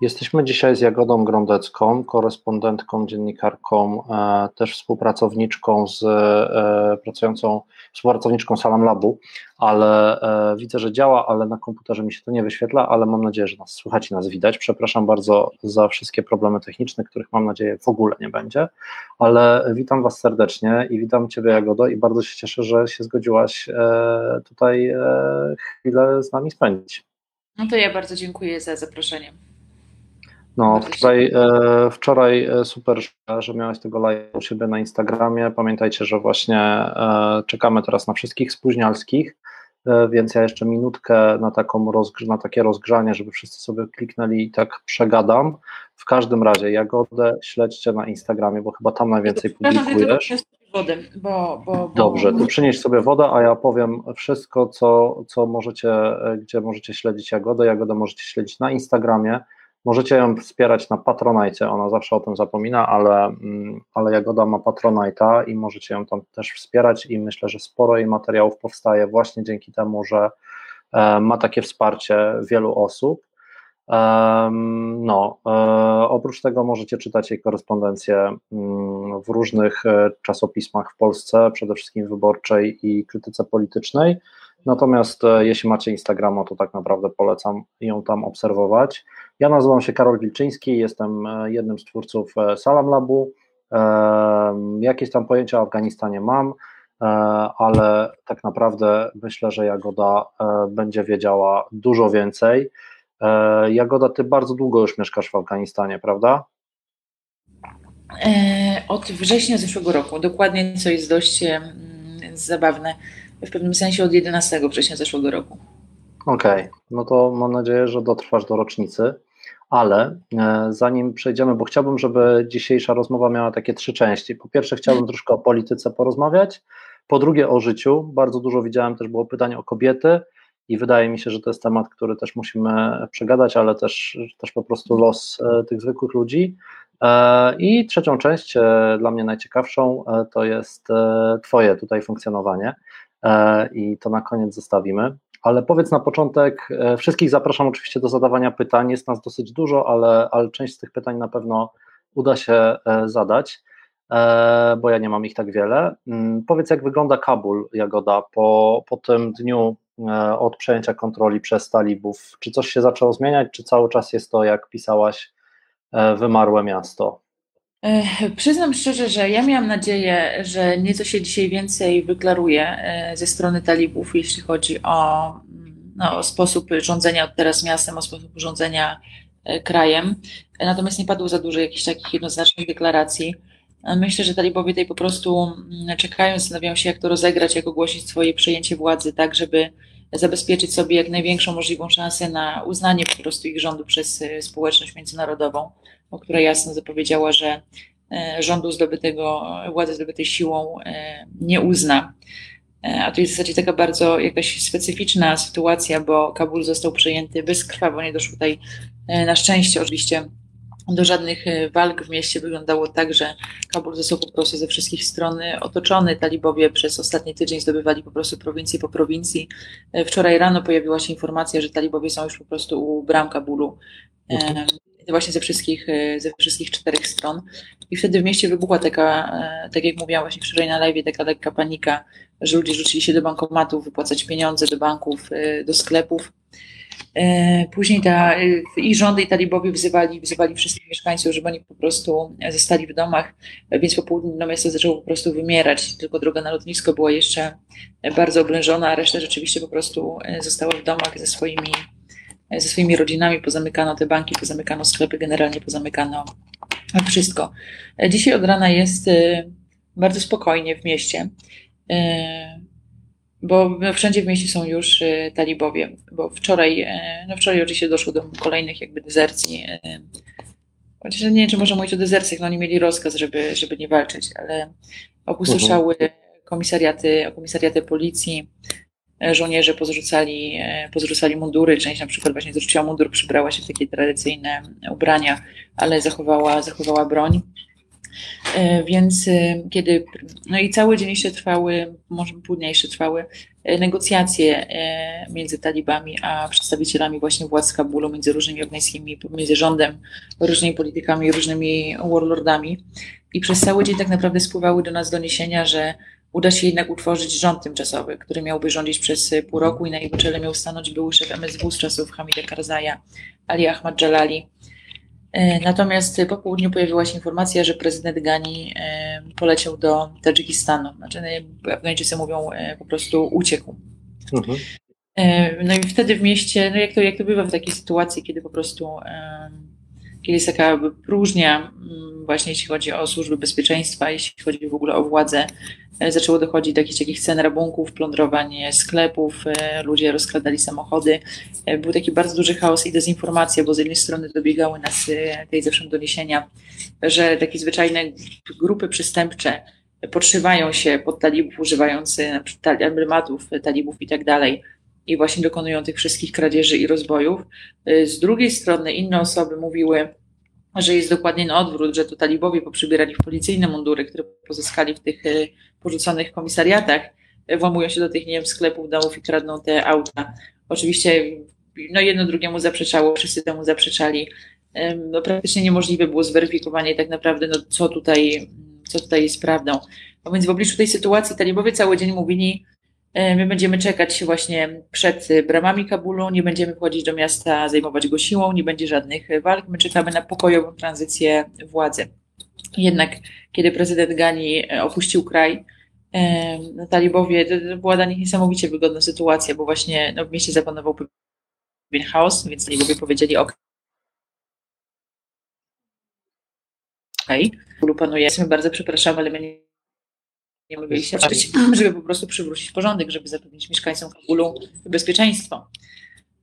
Jesteśmy dzisiaj z Jagodą Grądecką, korespondentką, dziennikarką, e, też współpracowniczką z e, pracującą, współpracowniczką Salam Labu, ale e, widzę, że działa, ale na komputerze mi się to nie wyświetla, ale mam nadzieję, że nas słychać i nas widać. Przepraszam bardzo za wszystkie problemy techniczne, których mam nadzieję w ogóle nie będzie, ale witam Was serdecznie i witam Ciebie Jagodo i bardzo się cieszę, że się zgodziłaś tutaj chwilę z nami spędzić. No to ja bardzo dziękuję za zaproszenie. No, tutaj e, wczoraj e, super, że miałeś tego live u siebie na Instagramie. Pamiętajcie, że właśnie e, czekamy teraz na wszystkich spóźnialskich, więc ja jeszcze minutkę na, taką rozgr- na takie rozgrzanie, żeby wszyscy sobie kliknęli i tak przegadam. W każdym razie Jagodę śledźcie na Instagramie, bo chyba tam najwięcej publikujesz. Wodę, bo, bo, bo... Dobrze, to przynieś sobie wodę, a ja powiem wszystko, co, co możecie, gdzie możecie śledzić Jagodę. Jagodę możecie śledzić na Instagramie Możecie ją wspierać na Patronite, ona zawsze o tym zapomina, ale, mm, ale Jagoda ma Patronite'a i możecie ją tam też wspierać i myślę, że sporo jej materiałów powstaje właśnie dzięki temu, że e, ma takie wsparcie wielu osób. No, e, oprócz tego możecie czytać jej korespondencję mm, w różnych e, czasopismach w Polsce, przede wszystkim wyborczej i krytyce politycznej. Natomiast jeśli macie Instagrama, to tak naprawdę polecam ją tam obserwować. Ja nazywam się Karol Wilczyński, jestem e, jednym z twórców e, Salam Labu. E, jakieś tam pojęcia o Afganistanie mam, ale tak naprawdę myślę, że Jagoda będzie wiedziała dużo więcej. Jagoda, ty bardzo długo już mieszkasz w Afganistanie, prawda? Od września zeszłego roku, dokładnie, co jest dość zabawne, w pewnym sensie od 11 września zeszłego roku. Okej, okay. no to mam nadzieję, że dotrwasz do rocznicy ale e, zanim przejdziemy, bo chciałbym, żeby dzisiejsza rozmowa miała takie trzy części. Po pierwsze, chciałbym troszkę o polityce porozmawiać, po drugie o życiu. Bardzo dużo widziałem też było pytań o kobiety i wydaje mi się, że to jest temat, który też musimy przegadać, ale też, też po prostu los e, tych zwykłych ludzi. E, I trzecią część, dla mnie najciekawszą, to jest Twoje tutaj funkcjonowanie. I to na koniec zostawimy. Ale powiedz na początek, e, wszystkich zapraszam oczywiście do zadawania pytań, jest nas dosyć dużo, ale, ale część z tych pytań na pewno uda się e, zadać, e, bo ja nie mam ich tak wiele. Mm, powiedz, jak wygląda Kabul, Jagoda, po, po tym dniu od przejęcia kontroli przez talibów? Czy coś się zaczęło zmieniać, czy cały czas jest to, jak pisałaś, wymarłe miasto? Przyznam szczerze, że ja miałam nadzieję, że nieco się dzisiaj więcej wyklaruje e, ze strony talibów, jeśli chodzi o, no, o sposób rządzenia od teraz miastem, o sposób rządzenia e, krajem. Natomiast nie padło za dużo jakichś takich jednoznacznych deklaracji. Myślę, że talibowie tutaj po prostu mm, czekają, zastanawiają się, jak to rozegrać, jak ogłosić swoje przejęcie władzy, tak żeby zabezpieczyć sobie jak największą możliwą szansę na uznanie po prostu ich rządu przez e, społeczność międzynarodową która jasno zapowiedziała, że e, rządu zdobytego, władzy zdobytej siłą e, nie uzna. E, a to jest w zasadzie taka bardzo jakaś specyficzna sytuacja, bo Kabul został przejęty bezkrwawo, nie doszło tutaj na szczęście oczywiście do żadnych walk w mieście. Wyglądało tak, że Kabul został po prostu ze wszystkich stron otoczony. Talibowie przez ostatni tydzień zdobywali po prostu prowincję po prowincji. Wczoraj rano pojawiła się informacja, że talibowie są już po prostu u bram Kabulu. Właśnie ze wszystkich, e, ze wszystkich czterech stron. I wtedy w mieście wybuchła taka, e, tak jak mówiłam właśnie wczoraj na live, taka lekka panika, że ludzie rzucili się do bankomatów, wypłacać pieniądze do banków, e, do sklepów. Później ta, i rządy, i talibowie wzywali, wzywali wszystkich mieszkańców, żeby oni po prostu zostali w domach, więc po południu to miasto zaczęło po prostu wymierać. Tylko droga na lotnisko była jeszcze bardzo oblężona, a reszta rzeczywiście po prostu została w domach ze swoimi ze swoimi rodzinami, pozamykano te banki, pozamykano sklepy, generalnie pozamykano wszystko. Dzisiaj od rana jest y, bardzo spokojnie w mieście, y, bo wszędzie w mieście są już y, talibowie, bo wczoraj, no wczoraj oczywiście doszło do kolejnych jakby dezercji. Chociaż nie wiem, czy można mówić o dezercjach, no oni mieli rozkaz, żeby, żeby nie walczyć, ale opustoszały komisariaty, komisariaty policji, żołnierze pozrzucali, e, pozrzucali mundury, część na przykład właśnie zrzuciła mundur, przybrała się w takie tradycyjne ubrania, ale zachowała, zachowała broń. E, więc kiedy, no i cały dzień jeszcze trwały, może pół dnia jeszcze trwały negocjacje między talibami a przedstawicielami właśnie władz Kabulu, między różnymi afgańskimi, między rządem, różnymi politykami, różnymi warlordami. I przez cały dzień tak naprawdę spływały do nas doniesienia, że uda się jednak utworzyć rząd tymczasowy, który miałby rządzić przez pół roku i na jego czele miał stanąć były szef MSW z czasów Hamida Karzaja, Ali Ahmad Jalali. E, natomiast po południu pojawiła się informacja, że prezydent Gani e, poleciał do Tadżykistanu. Znaczy, no, Afgańczycy mówią e, po prostu uciekł. Mhm. No i wtedy w mieście, no jak to, jak to bywa w takiej sytuacji, kiedy po prostu kiedy jest taka próżnia, mm, właśnie jeśli chodzi o służby bezpieczeństwa, jeśli chodzi w ogóle o władzę, zaczęło dochodzić do jakichś takich scen rabunków, plądrowań sklepów, e, ludzie rozkradali samochody. E, był taki bardzo duży chaos i dezinformacja, bo z jednej strony dobiegały nas tej zewsząd doniesienia, że takie zwyczajne grupy przestępcze podszywają się pod talibów, używając emblematów talibów i tak dalej i właśnie dokonują tych wszystkich kradzieży i rozbojów. Z drugiej strony inne osoby mówiły, że jest dokładnie na odwrót, że to talibowie poprzybierali w policyjne mundury, które pozyskali w tych y, porzuconych komisariatach, y, włamują się do tych, nie wiem, sklepów, domów i kradną te auta. Oczywiście no jedno drugiemu zaprzeczało, wszyscy temu zaprzeczali. No, praktycznie niemożliwe było zweryfikowanie tak naprawdę, no, co, tutaj, co tutaj jest prawdą. No więc w obliczu tej sytuacji talibowie cały dzień mówili, E, my będziemy czekać właśnie przed bramami Kabulu, nie będziemy wchodzić do miasta, zajmować go siłą, nie będzie żadnych walk. My czekamy na pokojową tranzycję władzy. Jednak kiedy prezydent Gani e, opuścił kraj, e, no, talibowie, to była dla nich niesamowicie wygodna sytuacja, bo właśnie no, w mieście zapanował pewien chaos, więc talibowie powiedzieli ok. Okay. panuje, bardzo przepraszamy, ale my nie nie mogli się żeby po prostu przywrócić porządek, żeby zapewnić mieszkańcom Kabulu bezpieczeństwo.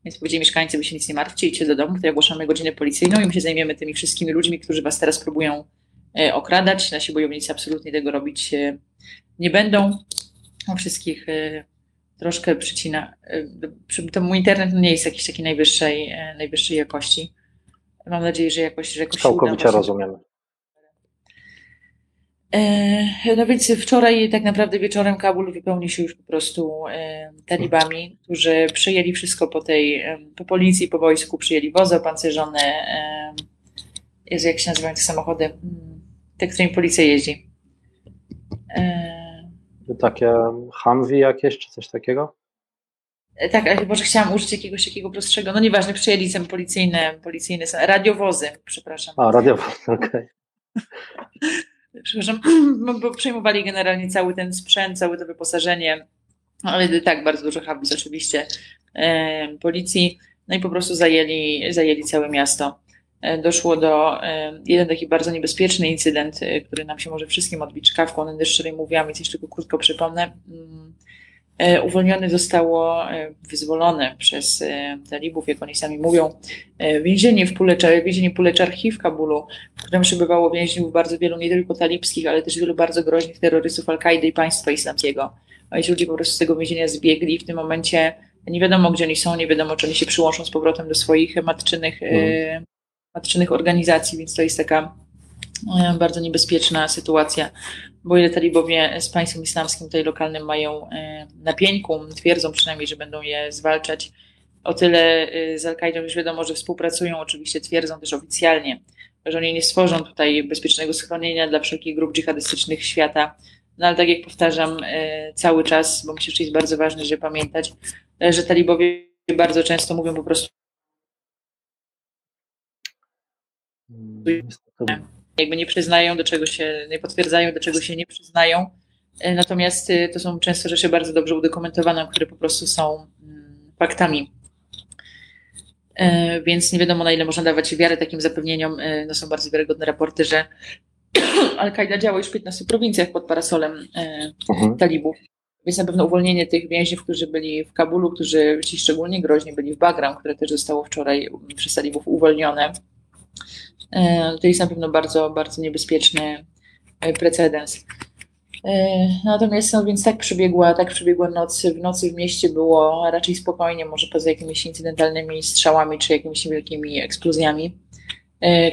Więc powiedzieli mieszkańcy, by się nic nie martwcie, idźcie do domu, tutaj ogłaszamy godzinę policyjną i my się zajmiemy tymi wszystkimi ludźmi, którzy was teraz próbują e, okradać. Nasi bojownicy absolutnie tego robić e, nie będą. Wszystkich e, troszkę przycina. To mój internet nie jest jakiejś takiej najwyższej, najwyższej jakości. Mam nadzieję, że jakoś, że jakoś Całkowicie rozumiemy. E, no więc wczoraj tak naprawdę wieczorem Kabul wypełnił się już po prostu e, talibami, którzy przyjęli wszystko po tej, e, po policji, po wojsku, przyjęli wozy opancerzone, Jezu, jak się nazywają te samochody, mm, te, którymi policja jeździ. Takie Humvee jakieś, czy coś takiego? Tak, ale może chciałam użyć jakiegoś takiego prostszego, no nieważne, przyjęli tam policyjne, policyjne radiowozy, przepraszam. A, radiowozy, okej. Okay. przepraszam, bo przejmowali generalnie cały ten sprzęt, całe to wyposażenie, ale tak, bardzo dużo habis oczywiście e, policji, no i po prostu zajęli, zajęli całe miasto. E, doszło do e, jeden taki bardzo niebezpieczny incydent, który nam się może wszystkim odbić czkawką, będę szczerze mówiłam i coś tylko krótko przypomnę. Mm, E, uwolnione zostało, e, wyzwolone przez e, talibów, jak oni sami mówią, więzienie w Puleczar, więzienie Puleczarchi w Kabulu, w którym przebywało więźniów bardzo wielu, nie tylko talibskich, ale też wielu bardzo groźnych terrorystów Al-Kaidy i państwa islamskiego. A ci ludzie po prostu z tego więzienia zbiegli i w tym momencie nie wiadomo, gdzie oni są, nie wiadomo, czy oni się przyłączą z powrotem do swoich matczynych, mm. matczynych organizacji, więc to jest taka bardzo niebezpieczna sytuacja bo ile talibowie z państwem islamskim tutaj lokalnym mają e, na pieńku, twierdzą przynajmniej, że będą je zwalczać, o tyle e, z Al-Kaidą już wiadomo, że współpracują, oczywiście twierdzą też oficjalnie, że oni nie stworzą tutaj bezpiecznego schronienia dla wszelkich grup dżihadystycznych świata. No ale tak jak powtarzam e, cały czas, bo myślę, że jest bardzo ważne, żeby pamiętać, że talibowie bardzo często mówią po prostu hmm, jakby nie przyznają, do czego się, nie potwierdzają, do czego się nie przyznają. E, natomiast e, to są często rzeczy bardzo dobrze udokumentowane, które po prostu są mm, faktami. E, więc nie wiadomo, na ile można dawać wiarę takim zapewnieniom. No są bardzo wiarygodne raporty, że Al-Kaida działa już w 15 prowincjach pod parasolem mhm. talibów. Więc na pewno uwolnienie tych więźniów, którzy byli w Kabulu, którzy ci szczególnie groźni byli w Bagram, które też zostało wczoraj przez talibów uwolnione, to jest na pewno bardzo, bardzo niebezpieczny e, precedens. E, natomiast no więc tak przebiegła, tak przebiegła noc. W nocy w mieście było raczej spokojnie, może poza jakimiś incydentalnymi strzałami czy jakimiś wielkimi eksplozjami.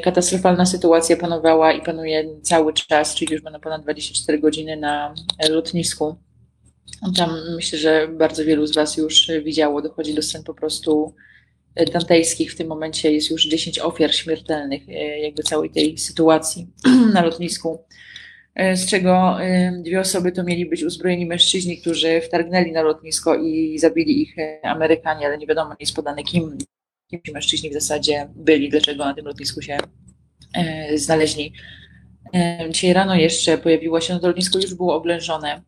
Katastrofalna sytuacja panowała i panuje cały czas, czyli już będą ponad 24 godziny na lotnisku Tam myślę, że bardzo wielu z Was już widziało, dochodzi do scen po prostu dantejskich. W tym momencie jest już 10 ofiar śmiertelnych, jakby całej tej sytuacji na lotnisku. Z czego dwie osoby to mieli być uzbrojeni mężczyźni, którzy wtargnęli na lotnisko i zabili ich Amerykanie, ale nie wiadomo, nie jest podane kim, kim ci mężczyźni w zasadzie byli, dlaczego na tym lotnisku się znaleźli. Dzisiaj rano jeszcze pojawiło się, no to lotnisko już było oblężone,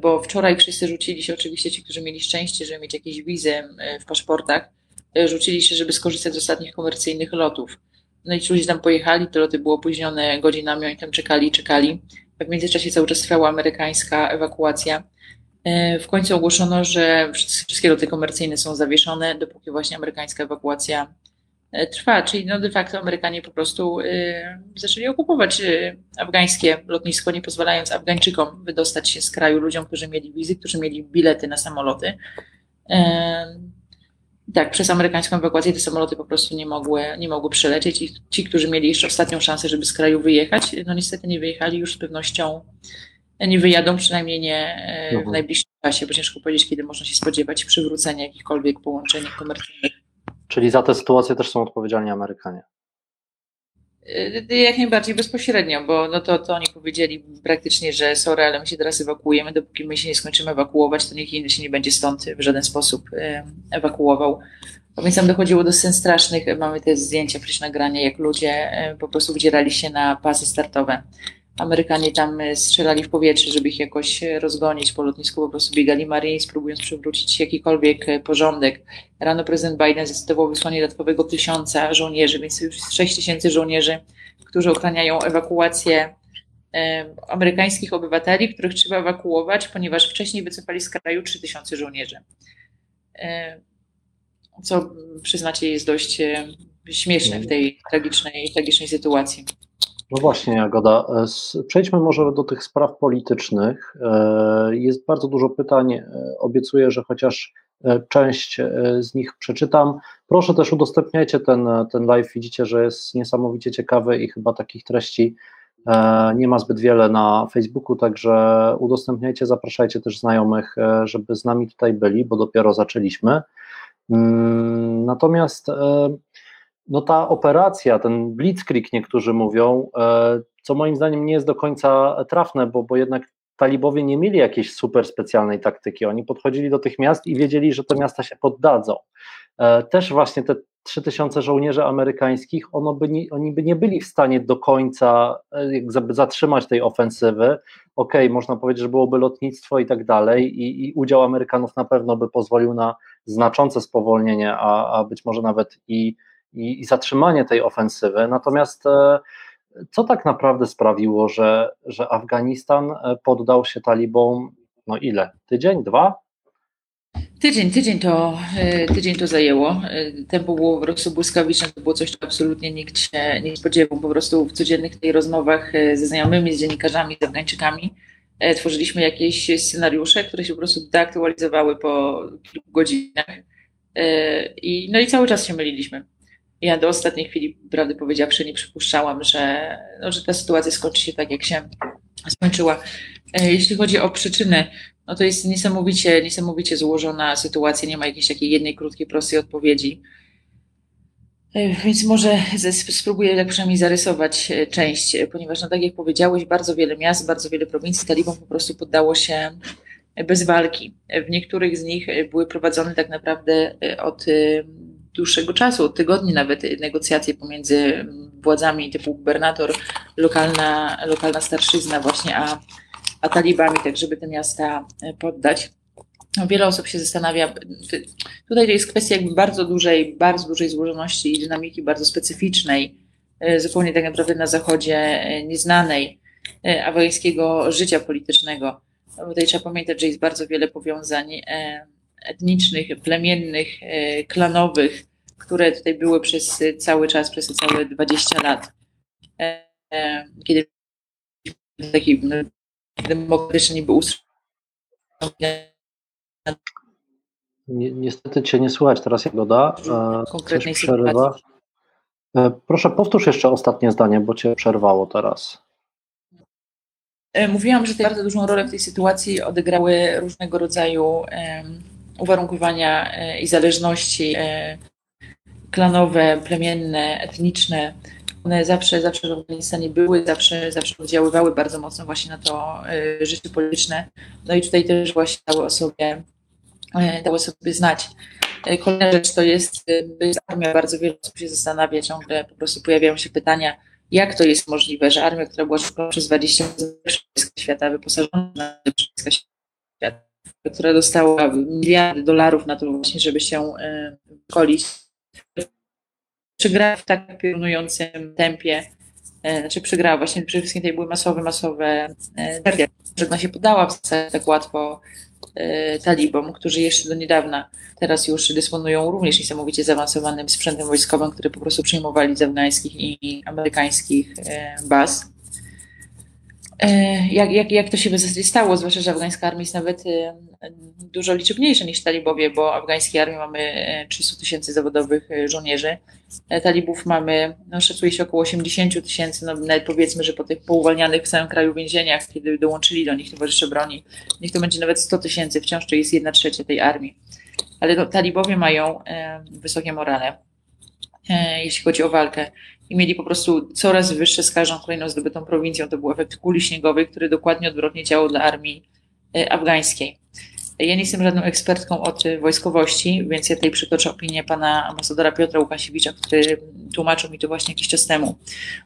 bo wczoraj wszyscy rzucili się, oczywiście ci, którzy mieli szczęście, żeby mieć jakieś wizy w paszportach, e, rzucili się, żeby skorzystać z ostatnich komercyjnych lotów. No i ci ludzie tam pojechali, te loty były opóźnione godzinami, oni tam czekali czekali. W międzyczasie cały czas trwała amerykańska ewakuacja. E, w końcu ogłoszono, że wszystkie loty komercyjne są zawieszone, dopóki właśnie amerykańska ewakuacja E, trwa, czyli no de facto Amerykanie po prostu zaczęli okupować afgańskie lotnisko, nie pozwalając Afgańczykom wydostać się z kraju, ludziom, którzy mieli wizy, którzy mieli bilety na samoloty. Tak, przez amerykańską ewakuację te samoloty po prostu nie mogły, nie mogły przelecieć i ci, którzy mieli jeszcze ostatnią szansę, żeby z kraju wyjechać, no niestety nie wyjechali już z pewnością nie wyjadą, przynajmniej nie w mhm. najbliższym czasie, bo ciężko powiedzieć, kiedy można się spodziewać przywrócenia jakichkolwiek połączeń komercyjnych Czyli za tę sytuację też są odpowiedzialni Amerykanie. Y, jak najbardziej bezpośrednio, bo no to, to oni powiedzieli praktycznie, że sorry, ale my się teraz ewakuujemy, dopóki my się nie skończymy ewakuować, to nikt inny się nie będzie stąd w żaden sposób ewakuował. A więc tam dochodziło do scen strasznych. Mamy te zdjęcia, przecież nagrania, jak ludzie po prostu wdzierali się na pasy startowe. Amerykanie tam e, strzelali w powietrze, żeby ich jakoś e, rozgonić po lotnisku, po prostu biegali Marines, próbując przywrócić jakikolwiek e, porządek. Rano prezydent Biden zdecydował wysłanie dodatkowego tysiąca żołnierzy, więc już jest 6 tysięcy żołnierzy, którzy ochraniają ewakuację amerykańskich obywateli, których trzeba ewakuować, ponieważ wcześniej wycofali z kraju 3 tysiące żołnierzy. Co przyznacie jest dość śmieszne w tej tragicznej, tragicznej sytuacji. No właśnie, Jagoda. E, przejdźmy może do tych spraw politycznych. E, jest bardzo dużo pytań. E, obiecuję, że chociaż część z nich przeczytam. Proszę też udostępniajcie ten, ten live. Widzicie, że jest niesamowicie ciekawy i chyba takich treści nie ma zbyt wiele na Facebooku, także udostępniajcie, zapraszajcie też znajomych, żeby z nami tutaj byli, bo dopiero zaczęliśmy. Mm, natomiast no ta operacja, ten blitzkrieg niektórzy mówią, e, co moim zdaniem nie jest do końca trafne, bo, bo jednak talibowie nie mieli jakiejś super specjalnej taktyki. Oni podchodzili do tych miast i wiedzieli, że te miasta się poddadzą. E, też właśnie te 3000 żołnierzy amerykańskich, ono by nie, oni by nie byli w stanie do końca jakby zatrzymać tej ofensywy. Okej, okay, można powiedzieć, że byłoby lotnictwo i tak dalej, i, i udział Amerykanów na pewno by pozwolił na znaczące spowolnienie, a, a być może nawet i i, i zatrzymanie tej ofensywy. Natomiast e, co tak naprawdę sprawiło, że, że Afganistan e, poddał się talibom, no ile? Tydzień, dwa? Tydzień, tydzień to, e, tydzień to zajęło. Tempo było po prostu błyskawiczne, to było coś, co absolutnie nikt się nie spodziewał. Po prostu w codziennych tej rozmowach ze znajomymi, z dziennikarzami, z Afgańczykami tworzyliśmy jakieś scenariusze, które się po prostu deaktualizowały po kilku godzinach. I, no i cały czas się myliliśmy. Ja do ostatniej chwili, prawdę powiedziawszy, nie przypuszczałam, że, no, że ta sytuacja skończy się tak, jak się skończyła. E, jeśli chodzi o przyczyny, no to jest niesamowicie, niesamowicie złożona sytuacja, nie ma jakiejś takiej jednej krótkiej, prostej odpowiedzi. E, więc może spróbuję tak przynajmniej zarysować e, część, ponieważ, no tak jak powiedziałeś, bardzo wiele miast, bardzo wiele prowincji talibom po prostu poddało się bez walki. W niektórych z nich były prowadzone tak naprawdę od dłuższego czasu, od tygodni nawet negocjacje pomiędzy władzami typu gubernator, lokalna, lokalna starszyzna właśnie, a, a talibami, tak żeby te miasta e, poddać. Wiele osób się zastanawia, tutaj to jest kwestia jakby bardzo dużej, bardzo dużej złożoności i dynamiki bardzo specyficznej, e, zupełnie tak naprawdę na zachodzie e, nieznanej afgańskiego życia politycznego. Bo tutaj trzeba pamiętać, że jest bardzo wiele powiązań etnicznych, plemiennych, e, klanowych, które tutaj były przez cały czas, przez całe 20 lat. E, e, kiedy taki no, demokratyczny niby ustrój. Niestety Cię nie słychać teraz, Jagoda. Konkretnej przerywa. Proszę powtórz jeszcze ostatnie zdanie, bo Cię przerwało teraz. Mówiłam, że bardzo dużą rolę w tej sytuacji odegrały różnego rodzaju uwarunkowania i zależności klanowe, plemienne, etniczne, one zawsze, zawsze w Afganistanie były, zawsze, zawsze oddziaływały bardzo mocno właśnie na to y, życie polityczne. No i tutaj też właśnie dały o sobie, dały sobie znać. Kolejna rzecz to jest, jest armia, bardzo wiele osób się zastanawia, ciągle po prostu pojawiają się pytania, jak to jest możliwe, że armia, która była przez 20 lat świata, wyposażona przez świata, która dostała miliardy dolarów na to właśnie, żeby się szkolić, przegrała w tak piorunującym tempie, e, znaczy przegrała właśnie, przede wszystkim tutaj były masowe, masowe terapie, że ona się podała w tak łatwo e, talibom, którzy jeszcze do niedawna teraz już dysponują również niesamowicie zaawansowanym sprzętem wojskowym, który po prostu przyjmowali z afgańskich i amerykańskich e, baz. E, jak, jak, jak to się stało, zwłaszcza, że afgańska armia jest nawet e, dużo liczebniejsza niż talibowie, bo w afgańskiej armii mamy 300 e, tysięcy zawodowych żołnierzy. Talibów mamy, no szacuje się około 80 tysięcy, no nawet powiedzmy, że po tych pouwalnianych w całym kraju więzieniach, kiedy dołączyli do nich towarzysze broni, niech to będzie nawet 100 tysięcy, wciąż to jest jedna trzecia tej armii. Ale no, talibowie mają wysokie morale, jeśli chodzi o walkę i mieli po prostu coraz wyższe z każdą kolejną zdobytą prowincją. To był efekt kuli śniegowej, który dokładnie odwrotnie działał dla armii e, afgańskiej. Ja nie jestem żadną ekspertką od wojskowości, więc ja tutaj przytoczę opinię pana ambasadora Piotra Łukasiewicza, który tłumaczył mi to właśnie jakiś czas temu.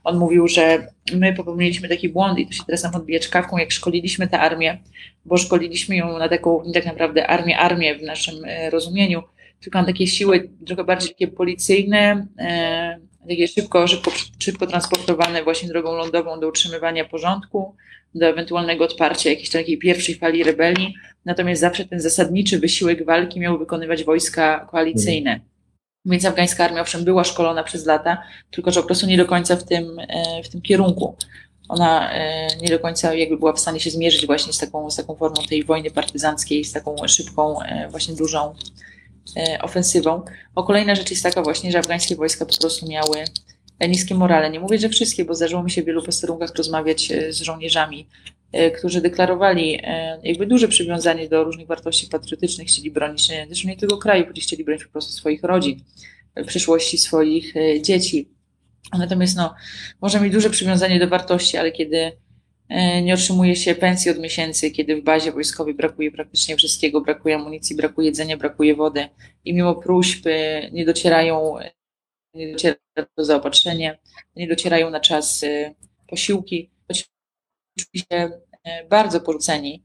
On mówił, że my popełniliśmy taki błąd i to się teraz nam odbija czkawką, jak szkoliliśmy tę armię, bo szkoliliśmy ją na taką nie tak naprawdę armię, armię w naszym e, rozumieniu, tylko na takie siły trochę bardziej takie policyjne, e, takie szybko, szybko, szybko transportowane właśnie drogą lądową do utrzymywania porządku, do ewentualnego odparcia jakiejś takiej pierwszej fali rebelii. Natomiast zawsze ten zasadniczy wysiłek walki miał wykonywać wojska koalicyjne. Mhm. Więc afgańska armia owszem była szkolona przez lata, tylko że po prostu nie do końca w tym, e, w tym kierunku. Ona e, nie do końca jakby była w stanie się zmierzyć właśnie z taką, z taką formą tej wojny partyzanckiej, z taką szybką, e, właśnie dużą ofensywą. O kolejna rzecz jest taka właśnie, że afgańskie wojska po prostu miały e, niskie morale. Nie mówię, że wszystkie, bo zdarzyło mi się w wielu posterunkach rozmawiać e, z żołnierzami, którzy deklarowali jakby duże przywiązanie do różnych wartości patriotycznych, chcieli bronić zresztą nie tylko kraju, bo chcieli bronić po prostu swoich rodzin, przyszłości swoich dzieci. Natomiast no, może mieć duże przywiązanie do wartości, ale kiedy E, nie otrzymuje się pensji od miesięcy, kiedy w bazie wojskowej brakuje praktycznie wszystkiego, brakuje amunicji, brakuje jedzenia, brakuje wody. I mimo próśb e, nie docierają, nie dociera do zaopatrzenia, nie docierają na czas e, posiłki, czuli się bardzo porzuceni,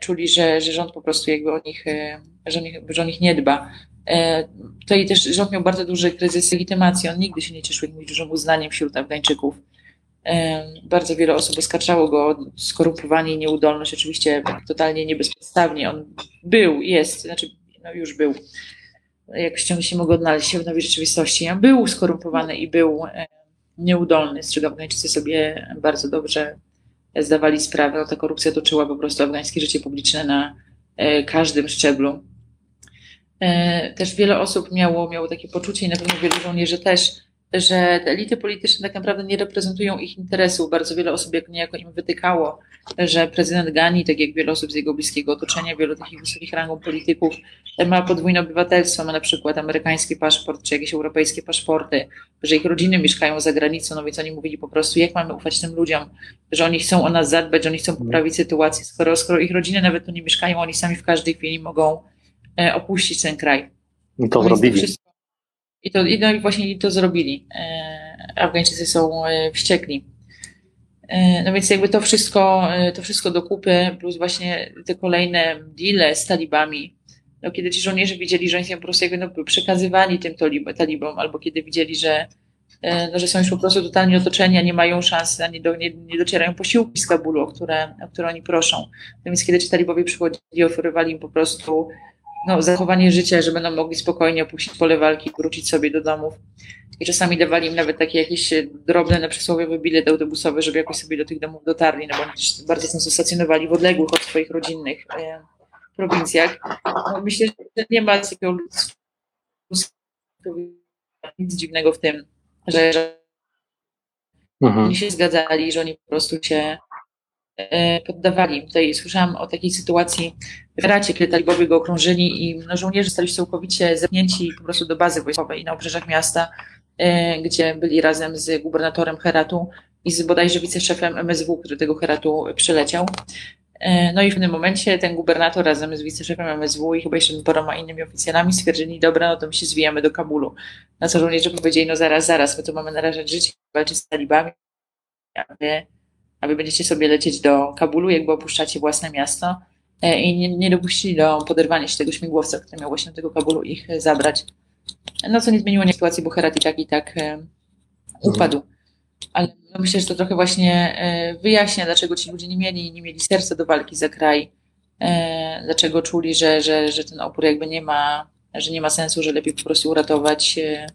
czuli, że, że rząd po prostu jakby o nich, że o nich, że o nich nie dba. Tutaj też rząd miał bardzo duży kryzys legitymacji, on nigdy się nie cieszył jakimś dużym uznaniem wśród Afgańczyków bardzo wiele osób oskarżało go o skorumpowanie i nieudolność, oczywiście totalnie niebezpodstawnie. On był, jest, znaczy no już był, jak ciągle się mogło odnaleźć w nowej rzeczywistości. On był skorumpowany i był nieudolny, z czego Afgańczycy sobie bardzo dobrze zdawali sprawę. No, ta korupcja toczyła po prostu afgańskie życie publiczne na e, każdym szczeblu. E, też wiele osób miało, miało takie poczucie i na pewno wielu żołnierzy też, że te elity polityczne tak naprawdę nie reprezentują ich interesów. Bardzo wiele osób jak niejako im wytykało, że prezydent Gani, tak jak wiele osób z jego bliskiego otoczenia, wielu takich wysokich rangą polityków, ma podwójne obywatelstwo, ma na przykład amerykański paszport czy jakieś europejskie paszporty, że ich rodziny mieszkają za granicą, no więc oni mówili po prostu, jak mamy ufać tym ludziom, że oni chcą o nas zadbać, że oni chcą poprawić sytuację, skoro, skoro ich rodziny nawet tu nie mieszkają, oni sami w każdej chwili mogą e, opuścić ten kraj. I to zrobili. I to, no i właśnie to zrobili. E, Afgańczycy są e, wściekli. E, no więc jakby to wszystko, to wszystko do kupy, plus właśnie te kolejne deale z talibami, no kiedy ci żołnierze widzieli, że oni są po prostu jakby no, przekazywani tym talibom, albo kiedy widzieli, że, no, że są już po prostu totalnie otoczeni, a nie mają szans, a nie, do, nie, nie docierają posiłki z Kabulu, o które, o które oni proszą. No więc kiedy ci talibowie przychodzili, oferowali im po prostu no, zachowanie życia, że będą mogli spokojnie opuścić pole walki, wrócić sobie do domów. I czasami dawali im nawet takie jakieś drobne, na przysłowiowy bilet autobusowy, żeby jakoś sobie do tych domów dotarli, no bo oni też bardzo często stacjonowali w odległych od swoich rodzinnych e, prowincjach. No, myślę, że nie ma takiego nic dziwnego w tym, że, że mhm. oni się zgadzali, że oni po prostu się e, poddawali. Tutaj słyszałam o takiej sytuacji w Heracie, kiedy talibowie go okrążyli i no, żołnierze stali się całkowicie zepnięci po prostu do bazy wojskowej na obrzeżach miasta, e, gdzie byli razem z gubernatorem Heratu i z bodajże wiceszefem MSW, który tego Heratu przyleciał. E, no i w pewnym momencie ten gubernator razem z wiceszefem MSW i chyba jeszcze paroma innymi oficjalami stwierdzili, dobra, no to my się zwijamy do Kabulu. Na co żołnierze powiedzieli, no zaraz, zaraz, my tu mamy narażać życie, walczyć z talibami, a wy, a wy będziecie sobie lecieć do Kabulu, jakby opuszczacie własne miasto e, i nie, nie dopuścili do poderwania się tego śmigłowca, który miał właśnie do tego Kabulu ich zabrać. No co nie zmieniło nie sytuacji, bo Herat i tak i tak e, upadł. Ale no myślę, że to trochę właśnie e, wyjaśnia, dlaczego ci ludzie nie mieli, nie mieli serca do walki za kraj, e, dlaczego czuli, że, że, że ten opór jakby nie ma, że nie ma sensu, że lepiej po prostu uratować, e,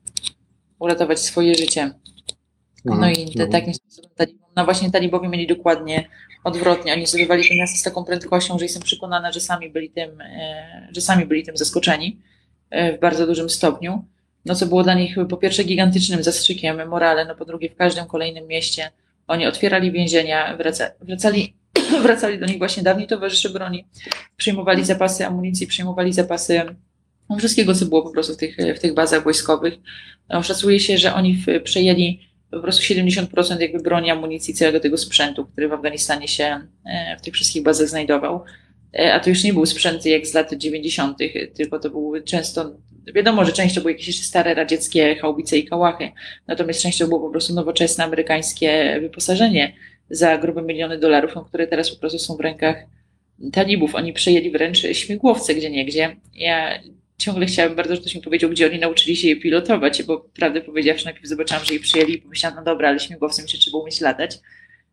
uratować swoje życie. No mhm, i te, mhm. takim sposobem no właśnie talibowie mieli dokładnie odwrotnie. Oni zdobywali to miasto z taką prędkością, że jestem przekonana, że sami byli tym, że sami byli tym zaskoczeni w bardzo dużym stopniu no co było dla nich po pierwsze gigantycznym zastrzykiem morale, no po drugie w każdym kolejnym mieście oni otwierali więzienia, wraca, wracali, wracali do nich właśnie dawni towarzysze broni, przyjmowali zapasy amunicji, przyjmowali zapasy wszystkiego, co było po prostu w tych, w tych bazach wojskowych. No, szacuje się, że oni przejęli po prostu 70% jakby broni, amunicji, całego tego sprzętu, który w Afganistanie się e, w tych wszystkich bazach znajdował. E, a to już nie był sprzęt jak z lat 90., tylko to były często Wiadomo, że część to były jakieś stare radzieckie chałbice i kałachy, natomiast część to było po prostu nowoczesne amerykańskie wyposażenie za grube miliony dolarów, no, które teraz po prostu są w rękach talibów. Oni przejęli wręcz śmigłowce gdzie niegdzie. Ja ciągle chciałabym bardzo, żebyś mi powiedział, gdzie oni nauczyli się je pilotować, bo prawdę powiedziawszy, najpierw zobaczyłam, że je przyjęli i pomyślałam, no dobra, ale śmigłowcem się trzeba umieć latać.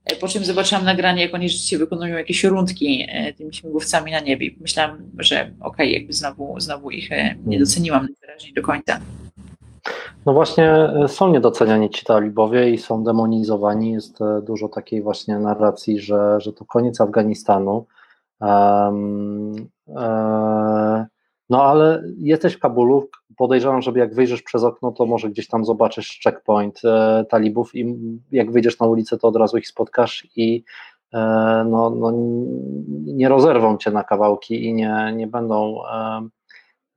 E, po czym zobaczyłam nagranie, jak oni rzeczywiście wykonują jakieś rundki e, tymi śmigłowcami na niebie. Myślałam, że okej, okay, jakby znowu, znowu ich e, nie doceniłam najwyraźniej do końca. No właśnie są niedoceniani ci talibowie i są demonizowani. Jest dużo takiej właśnie narracji, że, że to koniec Afganistanu. Um, um, no ale jesteś w Kabulu, podejrzewam, że jak wyjrzysz przez okno, to może gdzieś tam zobaczysz checkpoint e, talibów i jak wyjdziesz na ulicę, to od razu ich spotkasz i e, no, no, nie rozerwą cię na kawałki i nie, nie będą e,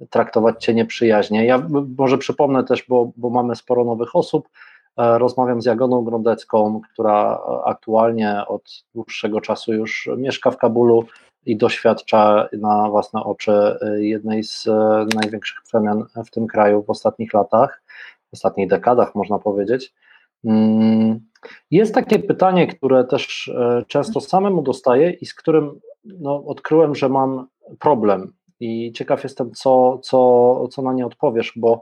traktować cię nieprzyjaźnie. Ja może przypomnę też, bo, bo mamy sporo nowych osób, e, rozmawiam z Jagoną Grondecką, która aktualnie od dłuższego czasu już mieszka w Kabulu, i doświadcza na własne oczy y, jednej z y, największych przemian w tym kraju w ostatnich latach, w ostatnich dekadach, można powiedzieć. Mm, jest takie pytanie, które też y, często samemu dostaję i z którym no, odkryłem, że mam problem. I ciekaw jestem, co, co, co na nie odpowiesz, bo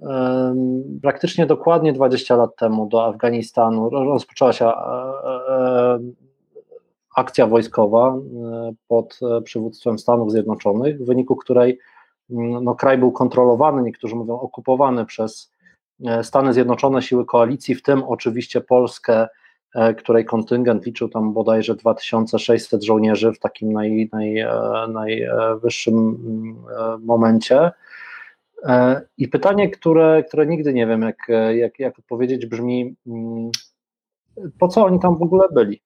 um, praktycznie dokładnie 20 lat temu do Afganistanu rozpoczęła się akcja wojskowa e, pod e, przywództwem Stanów Zjednoczonych, w wyniku której no, kraj był kontrolowany, niektórzy mówią okupowany przez e, Stany Zjednoczone, siły koalicji, w tym oczywiście Polskę, której kontyngent liczył tam bodajże 2600 żołnierzy w takim naj, naj, najwyższym momencie. I pytanie, które, które nigdy nie wiem, jak, jak, jak odpowiedzieć, brzmi: po co oni tam w ogóle byli?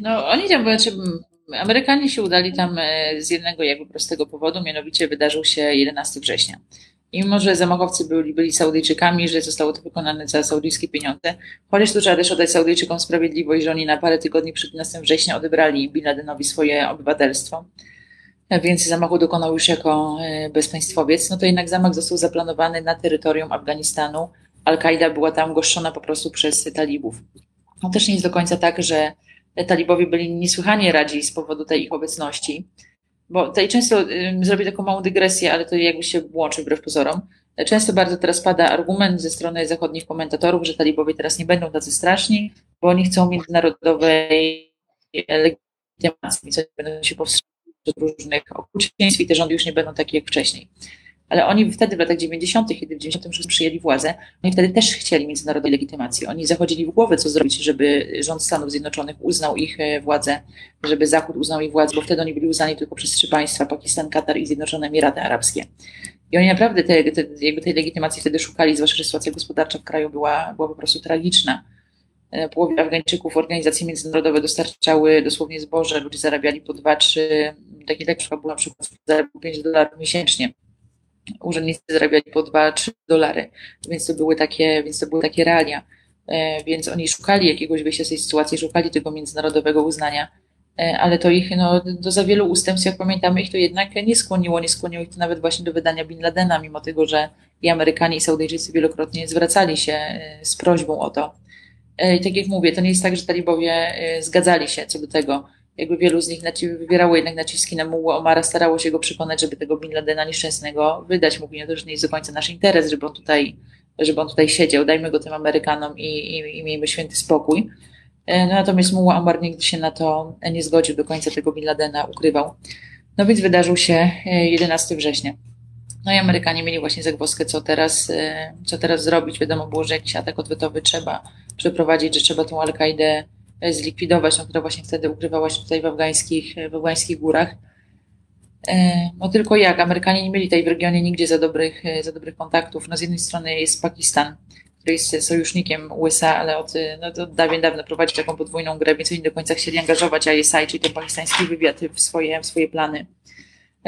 No, oni tam, znaczy, Amerykanie się udali tam e, z jednego jakby prostego powodu, mianowicie wydarzył się 11 września. I mimo, że zamachowcy byli, byli Saudyjczykami, że zostało to wykonane za saudyjskie pieniądze, chociaż tu trzeba też oddać Saudyjczykom sprawiedliwość, że oni na parę tygodni przed 11 września odebrali Bin Ladenowi swoje obywatelstwo, więc zamachu dokonał już jako e, bezpaństwowiec, no to jednak zamach został zaplanowany na terytorium Afganistanu. Al-Kaida była tam goszczona po prostu przez talibów. No też nie jest do końca tak, że talibowie byli niesłychanie radzi z powodu tej ich obecności. Bo tutaj często zrobię taką małą dygresję, ale to jakby się łączy wbrew pozorom. Często bardzo teraz pada argument ze strony zachodnich komentatorów, że talibowie teraz nie będą tacy straszni, bo oni chcą międzynarodowej legitymacji, co będą się powstrzymywać od różnych okrucieństw i te rządy już nie będą takie jak wcześniej ale oni wtedy w latach 90., kiedy w 96 przyjęli władzę, oni wtedy też chcieli międzynarodowej legitymacji. Oni zachodzili w głowę, co zrobić, żeby rząd Stanów Zjednoczonych uznał ich e, władzę, żeby Zachód uznał ich władzę, bo wtedy oni byli uznani tylko przez trzy państwa, Pakistan, Katar i Zjednoczone Emiraty Arabskie. I oni naprawdę te, te, jakby tej legitymacji wtedy szukali, zwłaszcza, że sytuacja gospodarcza w kraju była, była po prostu tragiczna. połowie Afgańczyków organizacje międzynarodowe dostarczały dosłownie zboże, ludzie zarabiali po 2-3, taki tak przykład był na przykład 5 dolarów miesięcznie. Urzędnicy zarabiali po 2-3 dolary, więc to były takie, więc to były takie realia. Więc oni szukali jakiegoś wyjścia z tej sytuacji, szukali tego międzynarodowego uznania E, ale to ich no, do za wielu ustępstw, jak pamiętamy, ich to jednak nie skłoniło, nie skłoniło ich to nawet właśnie do wydania Bin Ladena, mimo tego, że i Amerykanie, i Saudyjczycy wielokrotnie zwracali się e, z prośbą o to. E, I tak jak mówię, to nie jest tak, że talibowie zgadzali się co do tego. Jakby wielu z nich wywierało jednak naciski na Muła Omara, starało się go przekonać, żeby tego Bin Ladena nieszczęsnego wydać. Mówili, no to, że nie jest do końca nasz interes, żeby on tutaj, żeby on tutaj siedział, dajmy go tym Amerykanom i, i, i miejmy święty spokój. E, no, natomiast Muła Amar nigdy się na to nie zgodził, do końca tego Bin Ladena ukrywał. No więc wydarzył się 11 e, września. No i Amerykanie mieli właśnie zagwozdkę, co teraz, e, co teraz zrobić. Wiadomo było, że jakiś atak odwetowy trzeba przeprowadzić, że trzeba tą Al-Kaidę zlikwidować, no, która właśnie wtedy ukrywała się tutaj w afgańskich, w afgańskich górach. No tylko jak? Amerykanie nie mieli tutaj w regionie nigdzie za dobrych, za dobrych kontaktów. No z jednej strony jest Pakistan, który jest sojusznikiem USA, ale od, no, od dawien dawno prowadzi taką podwójną grę, więc oni do końca chcieli angażować ISI, czyli ten pakistański wywiad, w swoje, w swoje plany.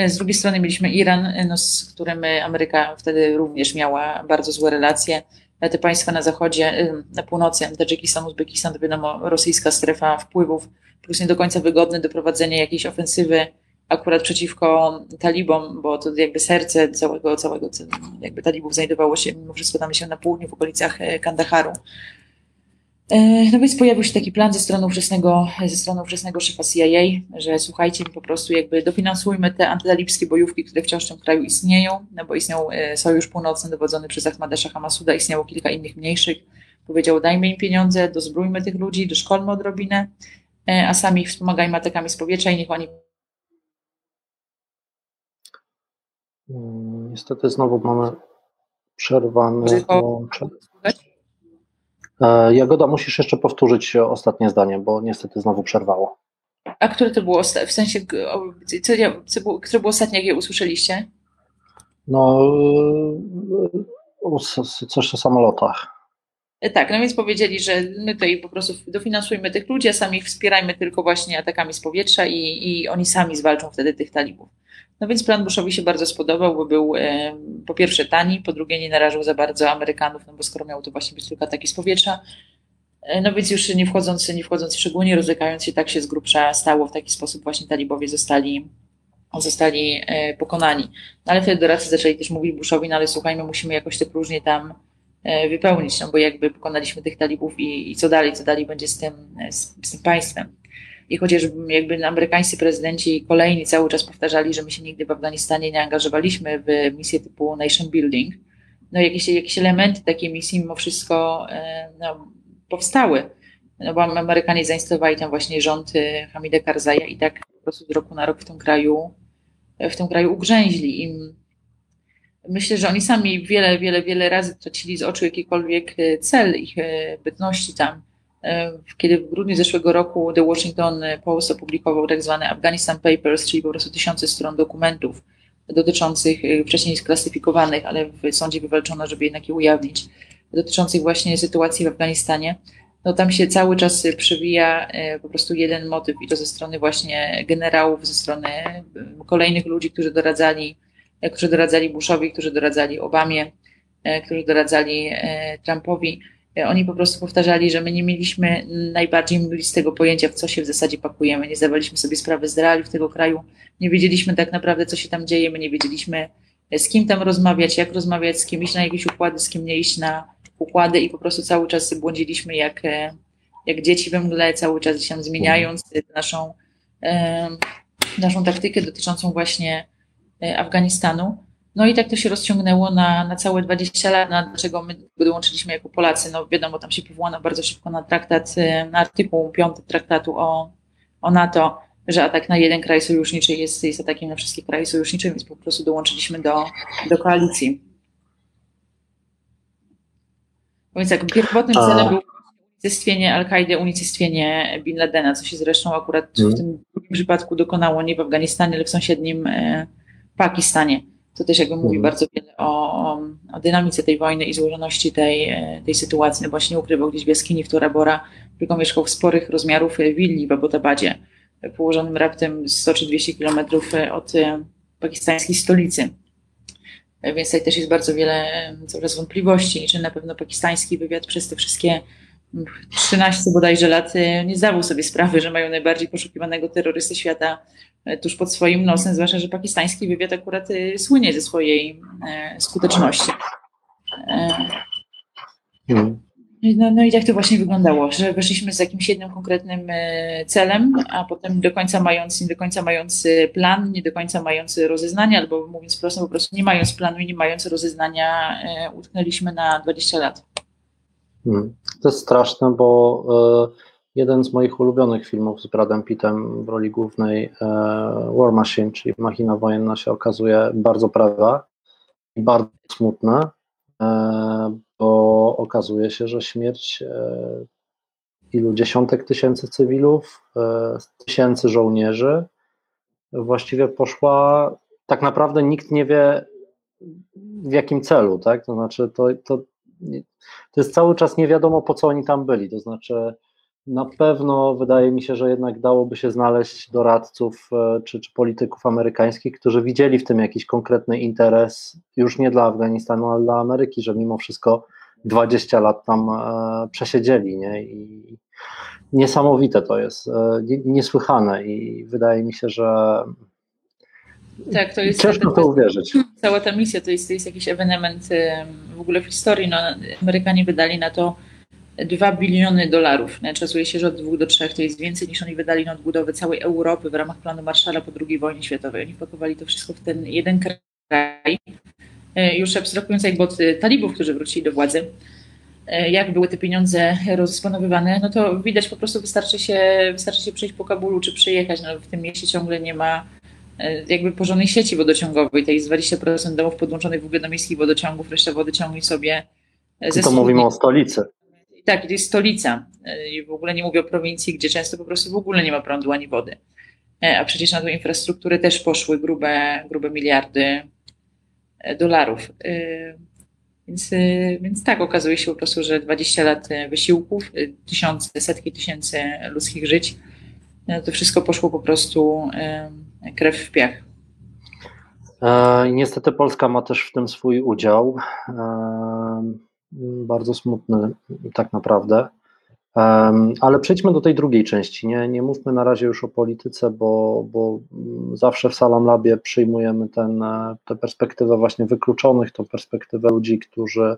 Z drugiej strony mieliśmy Iran, no, z którym Ameryka wtedy również miała bardzo złe relacje. Te państwa na zachodzie, na północy, Tadżykistan, Uzbekistan, to wiadomo rosyjska strefa wpływów, plus nie do końca wygodne do prowadzenia jakiejś ofensywy akurat przeciwko talibom, bo to jakby serce całego, całego jakby talibów znajdowało się mimo wszystko tam się na południu, w okolicach e, Kandaharu. E, no więc pojawił się taki plan ze strony ówczesnego, ze strony ówczesnego szefa CIA, że słuchajcie, po prostu jakby dofinansujmy te antytalibskie bojówki, które wciąż w tym kraju istnieją, no bo istniał e, Sojusz Północny dowodzony przez Ahmada Shaha Masuda, istniało kilka innych mniejszych. Powiedział, dajmy im pieniądze, dozbrójmy tych ludzi, doszkolmy odrobinę, a sami wspomagajmy atakami z powietrza i niech oni Mm, niestety znowu mamy przerwane łącze. E, Jagoda, musisz jeszcze powtórzyć ostatnie zdanie, bo niestety znowu przerwało. A które to było, w sensie, co, co było, które było ostatnie, jakie usłyszeliście? No, e, coś o samolotach. E, tak, no więc powiedzieli, że my tutaj po prostu dofinansujmy tych ludzi, a sami wspierajmy tylko właśnie atakami z powietrza i, i oni sami zwalczą wtedy tych talibów. No więc plan Bushowi się bardzo spodobał, bo był e, po pierwsze tani, po drugie nie narażył za bardzo Amerykanów, no bo skoro miał to właśnie być tylko ataki z powietrza, e, no więc już nie wchodząc, nie wchodząc w szczegóły, rozlekając się, tak się z grubsza stało, w taki sposób właśnie talibowie zostali, zostali e, pokonani. No ale wtedy doradcy zaczęli też mówić Bushowi, no ale słuchajmy, musimy jakoś te próżnie tam wypełnić, no bo jakby pokonaliśmy tych talibów i, i co dalej, co dalej będzie z tym, z, z tym państwem i chociaż jakby amerykańscy prezydenci kolejni cały czas powtarzali, że my się nigdy w Afganistanie nie angażowaliśmy w misję typu nation building, no jakieś, jakieś elementy takiej misji mimo wszystko e, no, powstały. No bo Amerykanie zainstalowali tam właśnie rząd e, Hamida Karzaja i tak po prostu z roku na rok w tym kraju, w tym kraju ugrzęźli. I myślę, że oni sami wiele, wiele, wiele razy tracili z oczu jakikolwiek e, cel ich bytności tam. E, kiedy w grudniu zeszłego roku The Washington Post opublikował tak zwane Afghanistan Papers, czyli po prostu tysiące stron dokumentów dotyczących e, wcześniej sklasyfikowanych, ale w sądzie wywalczono, żeby jednak je ujawnić, dotyczących właśnie sytuacji w Afganistanie, no tam się cały czas przewija e, po prostu jeden motyw i to ze strony właśnie generałów, ze strony kolejnych ludzi, którzy doradzali, którzy doradzali Bushowi, którzy doradzali Obamie, którzy doradzali Trumpowi, oni po prostu powtarzali, że my nie mieliśmy najbardziej mglistego pojęcia, w co się w zasadzie pakujemy. Nie zdawaliśmy sobie sprawy z realiów tego kraju. Nie wiedzieliśmy tak naprawdę, co się tam dzieje. My nie wiedzieliśmy, e, z kim tam rozmawiać, jak rozmawiać, z kim iść na jakieś układy, z kim nie iść na układy i po prostu cały czas błądziliśmy jak, e, jak dzieci we mgle, cały czas się zmieniając naszą, naszą taktykę dotyczącą właśnie Afganistanu. No i tak to się rozciągnęło na, na całe 20 lat, na dlaczego my dołączyliśmy jako Polacy. No wiadomo, tam się powołano bardzo szybko na traktat, y, na artykuł 5 traktatu o, o NATO, że atak na jeden kraj sojuszniczy jest, jest atakiem na wszystkie kraje sojusznicze, więc po prostu dołączyliśmy do, do koalicji. Więc tak, pierwotnym celem było unicestwienie Al-Kaidy, unicestwienie Bin Ladena, co się zresztą akurat w mm. tym przypadku dokonało nie w Afganistanie, ale w sąsiednim e, Pakistanie To też jakby mówi mhm. bardzo wiele o, o, dynamice tej wojny i złożoności tej, tej sytuacji, no właśnie nie ukrywał gdzieś w jaskini w Torabora, tylko mieszkał w sporych rozmiarów willi w Abbottabadzie, położonym raptem 100 czy 200 kilometrów od pakistańskiej stolicy. Więc tutaj też jest bardzo wiele cały czas wątpliwości, czy na pewno pakistański wywiad przez te wszystkie 13 bodajże lat nie zdawał sobie sprawy, że mają najbardziej poszukiwanego terrorysty świata tuż pod swoim nosem, zwłaszcza, że pakistański wywiad akurat y, słynie ze swojej skuteczności. Hmm. No, no i tak to właśnie wyglądało, że weszliśmy z jakimś jednym konkretnym celem, a potem do końca mając, nie do końca mając plan, nie do końca mając rozeznania, albo mówiąc prosto, po prostu nie mając planu i nie mając rozeznania, utknęliśmy na 20 lat. Hmm. To jest straszne, bo e, jeden z moich ulubionych filmów z Bradem Pittem w roli głównej e, War Machine, czyli Machina Wojenna się okazuje bardzo prawa i bardzo smutna, e, bo okazuje się, że śmierć ilu dziesiątek tysięcy cywilów, tysięcy żołnierzy właściwie poszła, tak naprawdę nikt nie wie w jakim celu, tak? To znaczy to, to to jest cały czas nie wiadomo, po co oni tam byli. To znaczy, na pewno wydaje mi się, że jednak dałoby się znaleźć doradców e, czy, czy polityków amerykańskich, którzy widzieli w tym jakiś konkretny interes, już nie dla Afganistanu, ale dla Ameryki, że mimo wszystko 20 lat tam e, przesiedzieli. Nie? I niesamowite to jest, e, niesłychane i wydaje mi się, że tak, to jest ciężko to uwierzyć. Cała ta misja to jest, to jest jakiś ewenement w ogóle w historii. No, Amerykanie wydali na to 2 biliony dolarów. Szacuje się, że od 2 do 3 to jest więcej niż oni wydali na odbudowę całej Europy w ramach planu Marszala po II wojnie światowej. Oni wpakowali to wszystko w ten jeden kraj. E, już abstrahując jakby od talibów, którzy wrócili do władzy, e, jak były te pieniądze rozdysponowywane, no to widać po prostu wystarczy się, wystarczy się przejść po Kabulu czy przyjechać. No, w tym mieście ciągle nie ma E, jakby porządnej sieci wodociągowej. To jest 20% domów podłączonych w ogóle do miejskich wodociągów, reszta wody ciągnie sobie e, ze To mówimy o stolicy. Tak, to jest stolica. E, I w ogóle nie mówię o prowincji, gdzie często po prostu w ogóle nie ma prądu ani wody. A przecież na tą infrastrukturę też poszły grube, grube miliardy dolarów. Więc, więc tak, okazuje się po prostu, że 20 lat wysiłków, tysiące, setki tysięcy ludzkich żyć, to wszystko poszło po prostu krew w piach. E, niestety Polska ma też w tym swój udział. E, bardzo smutny tak naprawdę. E, ale przejdźmy do tej drugiej części. Nie, nie mówmy na razie już o polityce, bo, bo zawsze w Salam Labie przyjmujemy ten, tę perspektywę właśnie wykluczonych, tą perspektywę ludzi, którzy,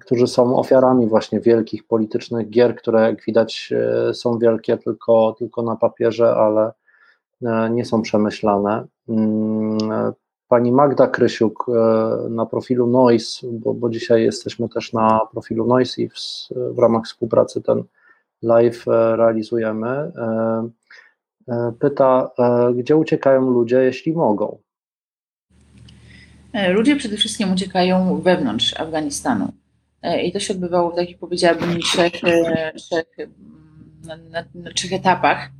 którzy są ofiarami właśnie wielkich politycznych gier, które jak widać są wielkie tylko, tylko na papierze, ale, E, nie są przemyślane. Mm, pani Magda Krysiuk e, na profilu Noise, bo, bo dzisiaj jesteśmy też na profilu Noise i w, w ramach współpracy ten live e, realizujemy, pyta, gdzie uciekają ludzie, jeśli mogą? Ludzie przede wszystkim uciekają wewnątrz Afganistanu. I to się odbywało w takich, powiedziałabym, trzech, trzech, na, na, na trzech etapach.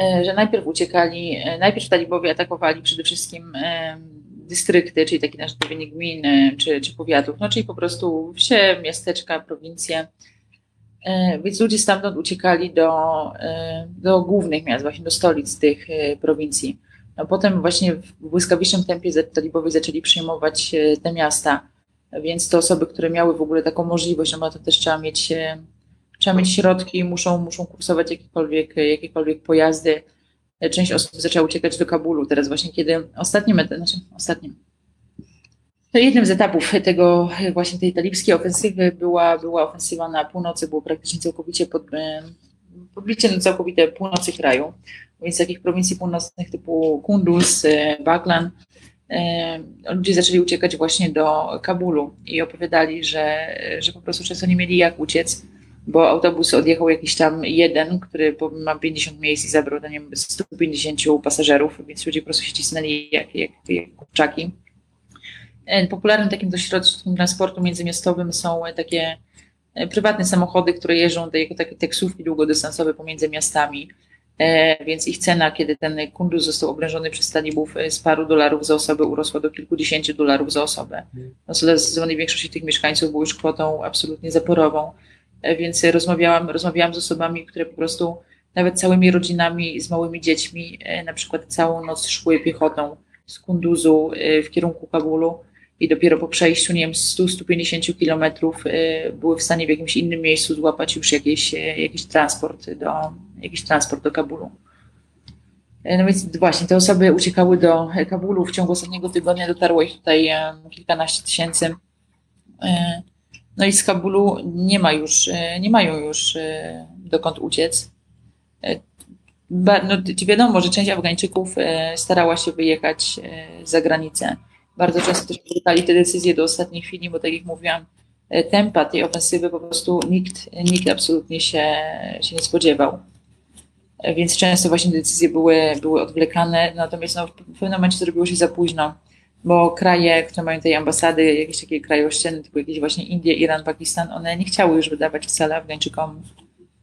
E, że najpierw uciekali, e, najpierw talibowie atakowali przede wszystkim e, dystrykty, czyli takie nasze gminy czy, czy powiatów, no czyli po prostu wsie, miasteczka, prowincje. Więc ludzie stamtąd uciekali do, do głównych miast, właśnie do stolic tych prowincji. No potem właśnie w błyskawicznym tempie talibowie zaczęli przyjmować te miasta, więc te osoby, które miały w ogóle taką możliwość, no to też trzeba mieć trzeba mieć środki, muszą, muszą kursować jakiekolwiek, jakiekolwiek pojazdy. Część osób zaczęła uciekać do Kabulu. Teraz właśnie kiedy ostatnim, znaczy ostatnim, to jednym z etapów tego właśnie tej talibskiej ofensywy była, była ofensywa na północy, było praktycznie całkowicie pod, podbicie całkowite północy kraju, więc takich prowincji północnych typu Kunduz, Baglan, ludzie zaczęli uciekać właśnie do Kabulu i opowiadali, że, że po prostu często nie mieli jak uciec bo autobus odjechał jakiś tam jeden, który ma 50 miejsc i zabrał do nim 150 pasażerów, więc ludzie po prostu się cisnęli jak, jak, jak kurczaki. E, popularnym takim dość środkiem transportu międzymiastowym są takie e, prywatne samochody, które jeżdżą jako takie taksówki długodystansowe pomiędzy miastami. więc ich cena, kiedy ten kunduz został oblężony przez talibów z paru dolarów za osobę, urosła do kilkudziesięciu dolarów za osobę. No, zdecydowanej większości tych mieszkańców było już kwotą absolutnie zaporową, więc rozmawiałam, rozmawiałam z osobami, które po prostu nawet całymi rodzinami z małymi dziećmi, na przykład całą noc szły piechotą z Kunduzu w kierunku Kabulu i dopiero po przejściu, nie wiem, 100-150 kilometrów były w stanie w jakimś innym miejscu złapać już jakieś, jakiś transport do, jakiś transport do Kabulu. No więc właśnie, te osoby uciekały do Kabulu. W ciągu ostatniego tygodnia dotarło ich tutaj kilkanaście tysięcy. No i z Kabulu nie ma już, nie mają już dokąd uciec. No, wiadomo, że część Afgańczyków starała się wyjechać za granicę bardzo często też wrzucali te decyzje do ostatniej chwili, bo tak jak mówiłam, e, tempa tej ofensywy po prostu nikt, nikt absolutnie się, się nie spodziewał. E, więc często właśnie decyzje były, były odwlekane, natomiast no, w pewnym momencie zrobiło się za późno, bo kraje, które mają tej ambasady, jakieś takie kraje ościenne, typu jakieś właśnie Indie, Iran, Pakistan, one nie chciały już wydawać wcale Afgańczykom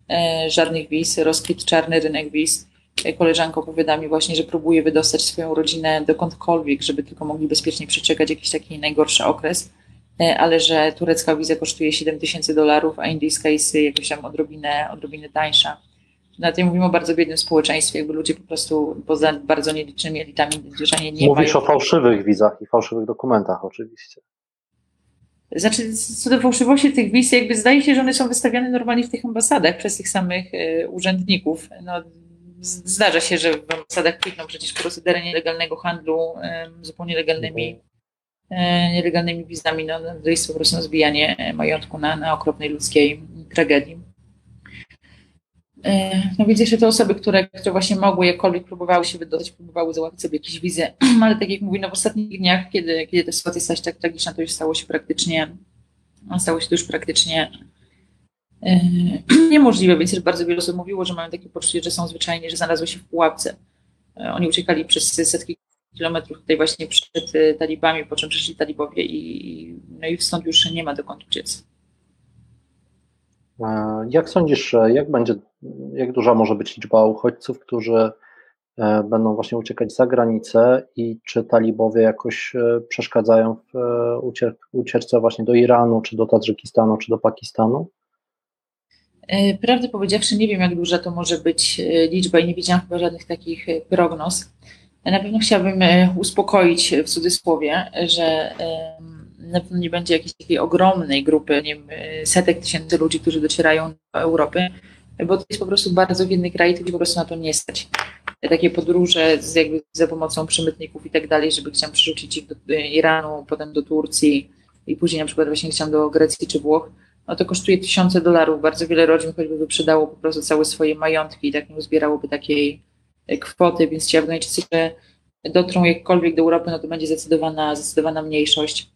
e, żadnych wiz, rozkwit czarny rynek wiz. Koleżanka opowiada mi właśnie, że próbuje wydostać swoją rodzinę dokądkolwiek, żeby tylko mogli bezpiecznie przeczekać jakiś taki najgorszy okres, e, ale że turecka wiza kosztuje 7 tysięcy dolarów, a indyjska jest jakoś tam odrobinę, odrobinę tańsza. Na tym mówimy o bardzo biednym społeczeństwie, jakby ludzie po prostu poza bardzo nielicznymi elitami że nie, Mówisz mają... o fałszywych wizach i fałszywych dokumentach oczywiście. Znaczy, co do fałszywości tych wiz, jakby zdaje się, że one są wystawiane normalnie w tych ambasadach przez tych samych y, urzędników. No, zdarza się, że w ambasadach kwitną przecież procedery nielegalnego handlu zupełnie legalnymi, e, nielegalnymi wizami. No, no, to jest po prostu zbijanie majątku na, na okropnej ludzkiej tragedii. E, no więc jeszcze te osoby, które, które właśnie mogły jakkolwiek próbowały się wydostać, próbowały załatwić sobie jakieś wizy, ale tak jak mówię, no w ostatnich dniach, kiedy, kiedy ta sytuacja stała się tak tragiczna, to już stało się praktycznie, stało się to już praktycznie E, niemożliwe, więc bardzo wiele osób mówiło, że mają takie poczucie, że są zwyczajnie, że znalazły się w pułapce. E, oni uciekali przez setki kilometrów tutaj właśnie przed talibami, po czym przyszli talibowie i, no i stąd już nie ma dokąd uciec. Jak sądzisz, jak będzie, jak duża może być liczba uchodźców, którzy będą właśnie uciekać za granicę i czy talibowie jakoś przeszkadzają w ucieczce właśnie do Iranu, czy do Tadżykistanu, czy do Pakistanu? E, prawdę powiedziawszy, nie wiem, jak duża to może być e, liczba i nie widziałam chyba żadnych takich e, prognoz. Na pewno chciałabym uspokoić w cudzysłowie, że na pewno nie będzie jakiejś takiej ogromnej grupy, nie wiem, setek tysięcy ludzi, którzy docierają do Europy, bo to jest po prostu bardzo biedny kraj, to po prostu na to nie stać. Takie podróże z, jakby za pomocą przemytników i tak dalej, żeby chciał przerzucić ich do Iranu, potem do Turcji i później na przykład właśnie chciał do Grecji czy Włoch, no to kosztuje tysiące dolarów. Bardzo wiele rodzin choćby wyprzedało po prostu całe swoje majątki i tak nie uzbierałoby takiej kwoty, więc ci Afgańczycy, że dotrą jakkolwiek do Europy, no to będzie zdecydowana, zdecydowana mniejszość.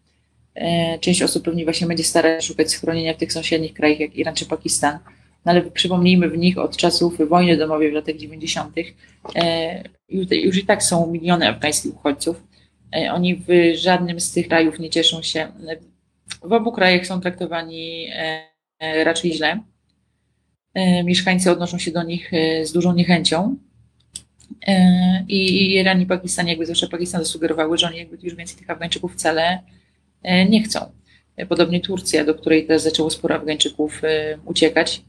E, część osób pewnie właśnie będzie starać szukać schronienia w tych sąsiednich krajach, jak Iran czy Pakistan. No ale przypomnijmy, w nich od czasów wojny domowej w latach 90. E, już i tak są miliony afgańskich uchodźców. Oni w żadnym z tych krajów nie cieszą się w obu krajach są traktowani e, e, raczej źle. E, mieszkańcy odnoszą się do nich z dużą niechęcią. I Iran i Pakistan, jakby zawsze Pakistan zasugerowały, że oni jakby już więcej tych Afgańczyków wcale nie chcą. Podobnie Turcja, do której też zaczęło sporo Afgańczyków uciekać.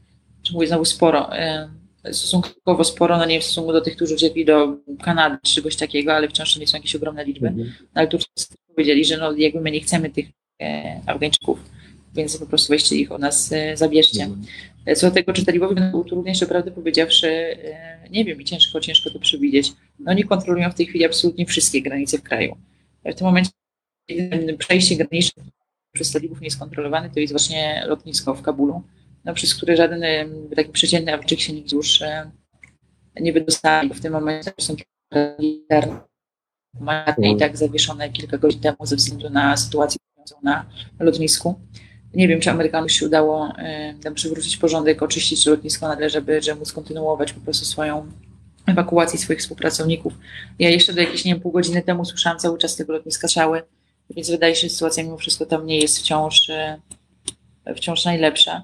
Czy mówię znowu sporo, stosunkowo sporo, no nie w stosunku do tych, którzy uciekli do Kanady czy czegoś takiego, ale wciąż nie są jakieś ogromne liczby. Mhm. No, ale Turcy powiedzieli, że no, jakby my nie chcemy tych E, Afgańczyków, więc po prostu weźcie ich od nas, e, zabierzcie. Mhm. E, co do tego, czy talibowie będą utrudniać, to prawdę powiedziawszy, nie wiem i ciężko, ciężko to przewidzieć. No, oni kontrolują w tej chwili absolutnie wszystkie granice w kraju. W tym momencie przejście graniczne przez talibów nie jest kontrolowane, to jest właśnie lotnisko w Kabulu, no, przez które żaden taki przeciętny Afryczyk się nigdzie już nie wydostali. W tym momencie są militarne i tak zawieszone kilka godzin temu ze względu na sytuację na lotnisku. Nie wiem, czy Amerykanom się udało tam przywrócić porządek, oczyścić lotnisko nagle, żeby, żeby móc kontynuować po prostu swoją ewakuację swoich współpracowników. Ja jeszcze do jakieś, nie wiem, pół godziny temu słyszałam cały czas tego lotniska strzały, więc wydaje się, że sytuacja mimo wszystko tam nie jest wciąż, wciąż najlepsza.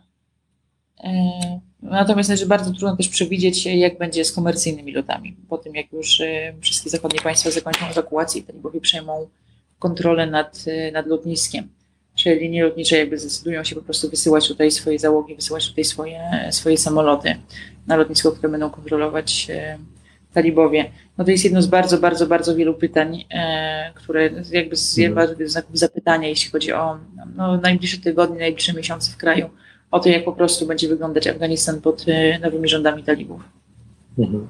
Natomiast jest bardzo trudno też przewidzieć, jak będzie z komercyjnymi lotami. Po tym, jak już wszystkie zachodnie państwa zakończą ewakuację talibowie przejmą kontrolę nad, nad lotniskiem. Czyli linie lotnicze jakby zdecydują się po prostu wysyłać tutaj swoje załogi, wysyłać tutaj swoje, swoje samoloty na lotnisko, które będą kontrolować talibowie. No to jest jedno z bardzo, bardzo, bardzo wielu pytań, e, które jakby z mhm. bardzo wielu znaków zapytania, jeśli chodzi o no, najbliższe tygodnie, najbliższe miesiące w kraju, o to, jak po prostu będzie wyglądać Afganistan pod e, nowymi rządami talibów. Mhm.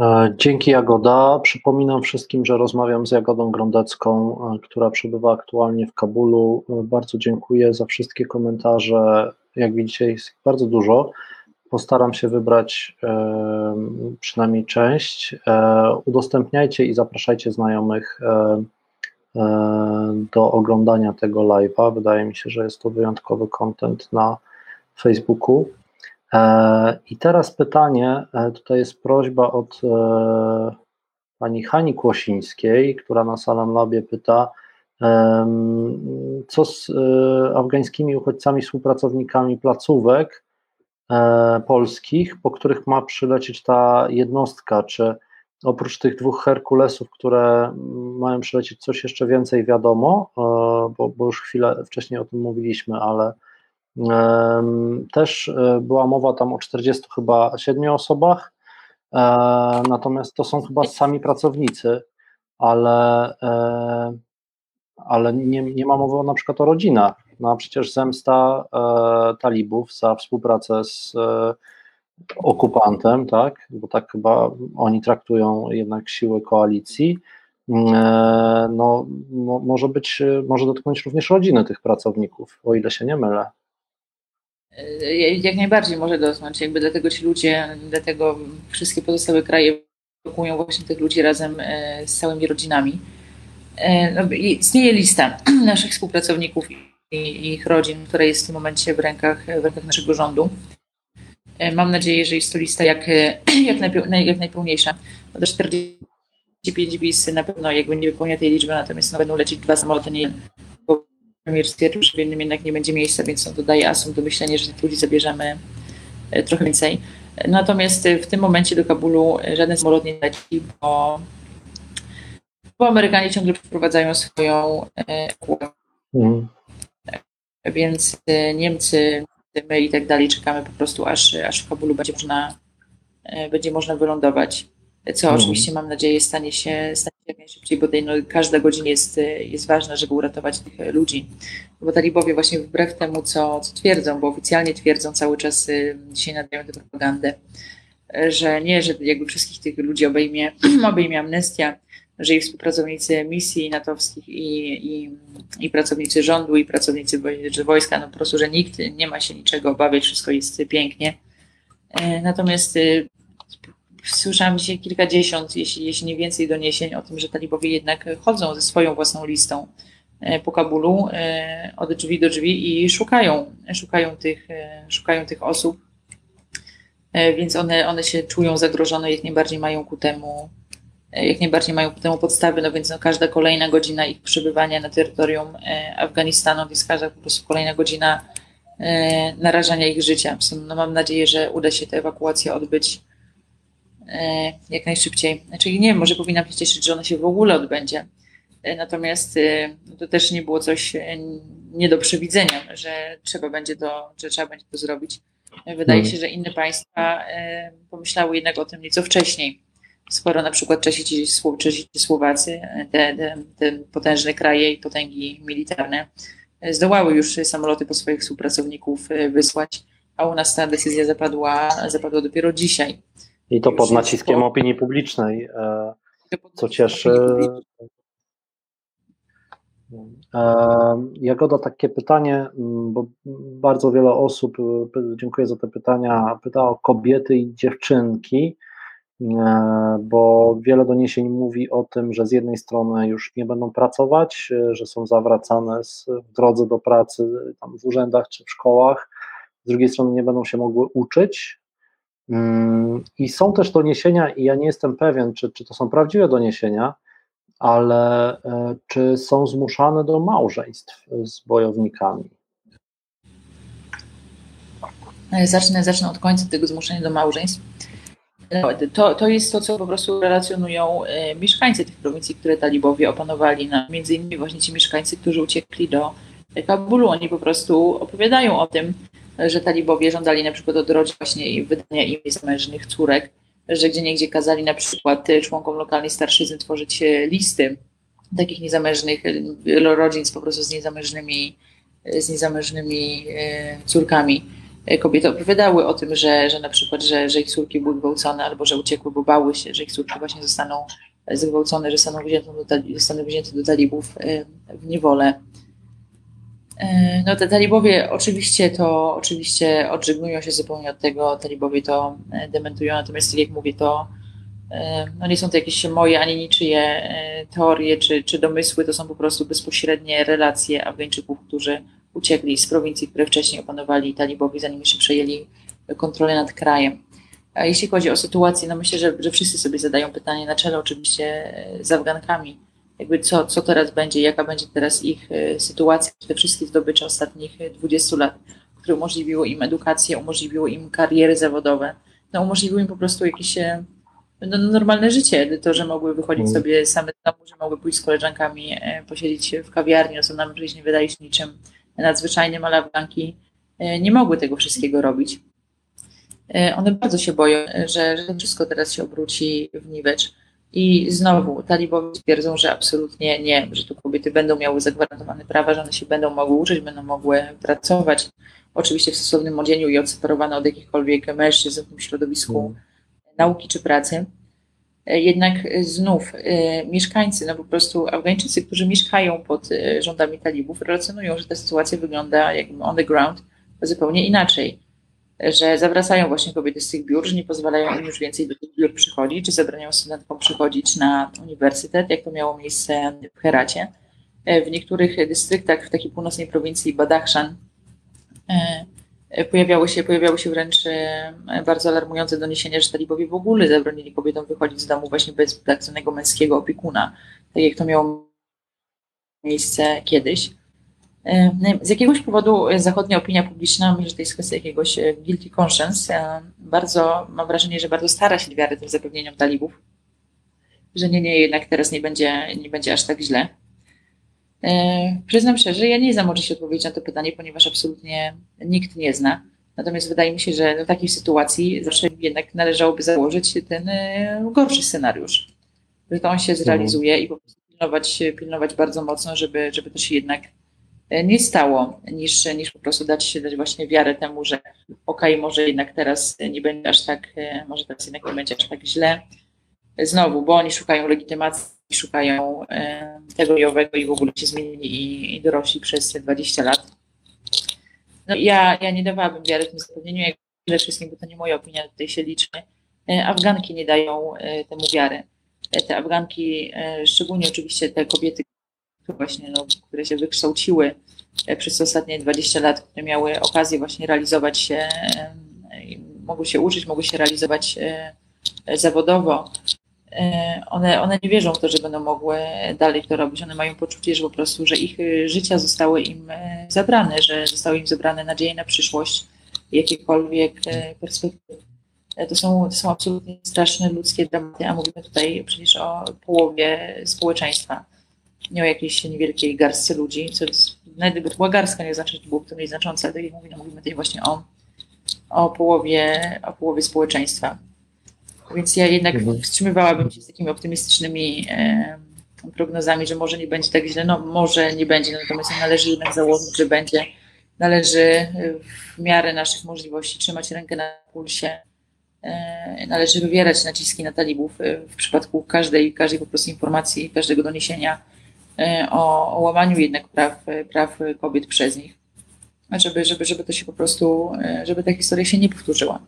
E, dzięki Jagoda. Przypominam wszystkim, że rozmawiam z Jagodą Grondecką, która przebywa aktualnie w Kabulu. Bardzo dziękuję za wszystkie komentarze. Jak widzicie, jest bardzo dużo. Postaram się wybrać e, przynajmniej część. E, udostępniajcie i zapraszajcie znajomych e, do oglądania tego live'a. Wydaje mi się, że jest to wyjątkowy content na Facebooku. I teraz pytanie, tutaj jest prośba od pani Hani Kłosińskiej, która na Salam Labie pyta, co z afgańskimi uchodźcami, współpracownikami placówek, polskich, po których ma przylecieć ta jednostka, czy oprócz tych dwóch Herkulesów, które mają przylecieć, coś jeszcze więcej wiadomo, e, bo, bo już chwilę wcześniej o tym mówiliśmy, ale też e, była mowa tam o 40 chyba 7 osobach, natomiast to są chyba sami pracownicy, ale, ale nie, nie ma mowy na przykład o rodzinach, no a przecież zemsta e, talibów za współpracę z e, okupantem, tak, bo tak chyba oni traktują jednak siły koalicji, mm, e, no, mo, może być, może dotknąć również rodziny tych pracowników, o ile się nie mylę. Jak najbardziej może dotknąć, jakby dlatego ci ludzie, dlatego wszystkie pozostałe kraje ewakuują właśnie tych ludzi razem z całymi rodzinami. No, istnieje lista naszych współpracowników ich rodzin, która jest w tym momencie w rękach, w rękach naszego rządu. E, mam nadzieję, że jest to lista jak, jak, najpeł, jak najpełniejsza. No do 45 bis na pewno jakby nie wypełnia tej liczby, natomiast no, będą lecieć dwa samoloty, nie bo premier stwierdził, że w jednym jednak nie będzie miejsca, więc on dodaje asum do myślenia, że tych ludzi zabierzemy e, trochę więcej. Natomiast w tym momencie do Kabulu żaden samolot nie leci, bo, bo Amerykanie ciągle przeprowadzają swoją ewakuację. Mm więc y, Niemcy, my i tak dalej czekamy po prostu, aż, aż w Kabulu będzie można, y, będzie można wylądować. Co mhm. oczywiście mam nadzieję stanie się, stanie się jak najszybciej, bo tej, no, każda godzina jest, y, jest ważna, żeby uratować tych ludzi. Bo talibowie właśnie wbrew temu, co, co twierdzą, bo oficjalnie twierdzą cały czas, dzisiaj nadają tę propagandę, że nie, że jakby wszystkich tych ludzi obejmie, obejmie amnestia, że i współpracownicy misji natowskich i, i, i pracownicy rządu i pracownicy wojska, no po prostu, że nikt nie ma się niczego obawiać, wszystko jest pięknie. E, natomiast e, słyszałam dzisiaj kilkadziesiąt, jeśli, jeśli nie więcej doniesień o tym, że talibowie jednak chodzą ze swoją własną listą e, po Kabulu od drzwi do drzwi i szukają, szukają, tych, szukają tych osób, więc one, one się czują zagrożone, jak najbardziej mają ku temu jak najbardziej mają temu podstawy, no więc no, każda kolejna godzina ich przebywania na terytorium e, Afganistanu, jest każda po prostu kolejna godzina e, narażania ich życia. No, mam nadzieję, że uda się tę ewakuację odbyć e, jak najszybciej. Znaczy nie wiem, może powinnam się cieszyć, że ona się w ogóle odbędzie. Natomiast no, to też nie było coś nie do przewidzenia, że trzeba będzie to, że trzeba będzie to zrobić. Wydaje hmm. się, że inne państwa pomyślały jednak o tym nieco wcześniej skoro na przykład Czesi czy Słowacy, te, te, te potężne kraje i potęgi militarne, zdołały już samoloty po swoich współpracowników e, wysłać, a u nas ta decyzja zapadła, zapadła dopiero dzisiaj. I to pod naciskiem po... opinii publicznej, e, co cieszy. E, Jagoda, takie pytanie, bo bardzo wiele osób, dziękuję za te pytania, pyta o kobiety i dziewczynki. E, bo wiele doniesień mówi o tym, że z jednej strony już nie będą pracować, e, że są zawracane w drodze do pracy tam w urzędach czy w szkołach, z drugiej strony nie będą się mogły uczyć. Mm, I są też doniesienia, i ja nie jestem pewien, czy, czy to są prawdziwe doniesienia, ale e, czy są zmuszane do małżeństw z bojownikami? zacznę, zacznę od końca tego zmuszenia do małżeństw. To, to jest to, co po prostu relacjonują mieszkańcy tych prowincji, które talibowie opanowali, no, między innymi właśnie ci mieszkańcy, którzy uciekli do Kabulu. Oni po prostu opowiadają o tym, że talibowie żądali na przykład od rodzin właśnie wydania im zamężnych córek, że gdzie niegdzie kazali na przykład członkom lokalnej starszyzny tworzyć listy takich niezamężnych rodzin po prostu z niezamężnymi, z niezamężnymi e, córkami. E, kobiety opowiadały o tym, że, że na przykład, że, że ich córki były gwałcone albo że uciekły, bo bały się, że ich córki właśnie zostaną zgwałcone, że zostaną wzięte do, zostaną wzięte do talibów e, w niewolę. No te talibowie oczywiście to oczywiście odżegnują się zupełnie od tego, talibowie to dementują, natomiast tak jak mówię, to no nie są to jakieś moje ani niczyje e, teorie czy, czy domysły, to są po prostu bezpośrednie relacje Afgańczyków, którzy uciekli z prowincji, które wcześniej opanowali talibowie, zanim jeszcze przejęli kontrolę nad krajem. A jeśli chodzi o sytuację, no myślę, że, że wszyscy sobie zadają pytanie na czele oczywiście e, z Afgankami, jakby co, co teraz będzie, jaka będzie teraz ich e, sytuacja, te wszystkie zdobycze ostatnich 20 lat, które umożliwiły im edukację, umożliwiły im kariery zawodowe, no umożliwiły im po prostu jakieś no, normalne życie, to, że mogły wychodzić sobie same do domu, że mogły pójść z koleżankami, e, posiedzieć w kawiarni, no co nam przecież nie wydaje się niczym nadzwyczajnym, ale Afganki e, nie mogły tego wszystkiego robić. E, one bardzo się boją, że, że wszystko teraz się obróci w niwecz. I znowu talibowie twierdzą, że absolutnie nie, że tu kobiety będą miały zagwarantowane prawa, że one się będą mogły uczyć, będą mogły pracować, oczywiście w stosownym odzieniu i odseparowane od jakichkolwiek mężczyzn w tym środowisku mm nauki czy pracy. E, jednak znów e, mieszkańcy, no po prostu Afgańczycy, którzy mieszkają pod e, rządami talibów, relacjonują, że ta sytuacja wygląda jakby on the ground zupełnie inaczej. Że zawracają właśnie kobiety z tych biur, że nie pozwalają im już więcej do tych biur przychodzić, że zabraniają studentkom przychodzić na uniwersytet, jak to miało miejsce w Heracie. W niektórych dystryktach w takiej północnej prowincji Badakhshan Pojawiały się, pojawiały się wręcz e, bardzo alarmujące doniesienia, że talibowie w ogóle zabronili kobietom wychodzić z domu właśnie bez tak zwanego męskiego opiekuna, tak jak to miało miejsce kiedyś. E, z jakiegoś powodu zachodnia opinia publiczna, myślę, że to jest kwestia jakiegoś e, guilty conscience, bardzo, mam wrażenie, że bardzo stara się wiary tym zapewnieniom talibów, że nie, nie, jednak teraz nie będzie, nie będzie aż tak źle. E, przyznam szczerze, ja nie znam oczywiście odpowiedzi na to pytanie, ponieważ absolutnie nikt nie zna. Natomiast wydaje mi się, że w takiej sytuacji zawsze jednak należałoby założyć ten e, gorszy scenariusz, że to on się zrealizuje i po prostu pilnować, pilnować bardzo mocno, żeby, żeby to się jednak e, nie stało, niż, niż po prostu dać, dać właśnie wiarę temu, że okej, okay, może jednak teraz nie będzie aż tak, może teraz jednak nie będzie aż tak źle. Znowu, bo oni szukają legitymacji szukają e, tego i owego i w ogóle się zmienili i, i dorośli przez 20 lat. No, ja, ja nie dawałabym wiary tym zapewnieniu, jak przede wszystkim, bo to nie moja opinia, tutaj się liczy. E, Afganki nie dają e, temu wiary. Te Afganki, szczególnie oczywiście te kobiety, które właśnie, no, które się wykształciły przez ostatnie 20 lat, które miały okazję właśnie realizować się, mogły się uczyć, mogły się realizować zawodowo, one, one nie wierzą w to, że będą mogły dalej to robić. One mają poczucie, że po prostu, że ich e, życia zostały im e, zabrane, że zostały im zabrane nadzieje na przyszłość, jakiekolwiek perspektywy. To są, to są absolutnie straszne ludzkie dramaty, a mówimy tutaj przecież o połowie społeczeństwa, nie o jakiejś niewielkiej garstce ludzi, co jest, nawet gdyby to była garstka, nie znaczy, że to to mniej ale tak jak mówię, no mówimy tutaj właśnie o, o, połowie, o połowie społeczeństwa. Więc ja jednak mhm. wstrzymywałabym się z takimi optymistycznymi e, prognozami, że może nie będzie tak źle. No może nie będzie, natomiast należy jednak założyć, że będzie. Należy w miarę naszych możliwości trzymać rękę na pulsie. E, należy wywierać naciski na talibów e, w przypadku każdej, każdej po prostu informacji, każdego doniesienia e, o, o łamaniu jednak praw, praw kobiet przez nich. Żeby, żeby, żeby to się po prostu, e, żeby ta historia się nie powtórzyła.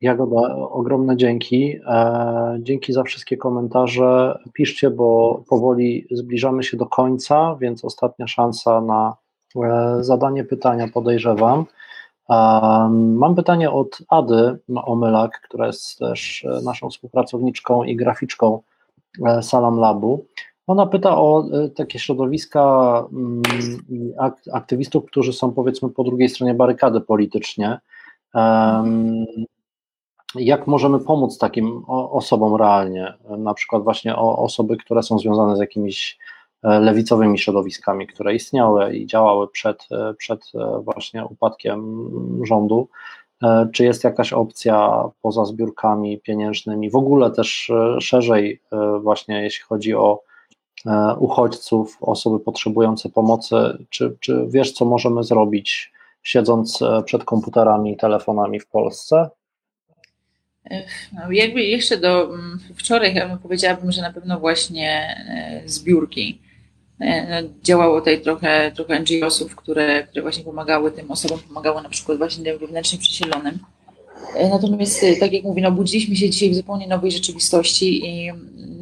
Jagoda, ogromne dzięki. E, dzięki za wszystkie komentarze. Piszcie, bo powoli zbliżamy się do końca, więc ostatnia szansa na e, zadanie pytania podejrzewam. Mam pytanie od Ady Omylak, która jest też naszą współpracowniczką i graficzką e, Salam Labu. Ona pyta o takie środowiska mm, aktywistów, którzy są powiedzmy po drugiej stronie barykady politycznie. Jak możemy pomóc takim osobom realnie? Na przykład właśnie osoby, które są związane z jakimiś e, lewicowymi środowiskami, które istniały i działały przed, e, przed e, właśnie upadkiem rządu. Czy jest jakaś opcja poza zbiórkami pieniężnymi, w ogóle też szerzej, właśnie jeśli chodzi o uchodźców, osoby potrzebujące pomocy? Czy, czy wiesz, co możemy zrobić, siedząc przed komputerami i telefonami w Polsce? No, jakby jeszcze do mm, wczoraj powiedziałabym, że na pewno właśnie e, zbiórki. E, no, działało tutaj trochę, trochę NGO-sów, które, które właśnie pomagały tym osobom, pomagało na przykład właśnie tym wewnętrznie przesiedlonym. E, natomiast, tak jak mówię, no, budziliśmy się dzisiaj w zupełnie nowej rzeczywistości i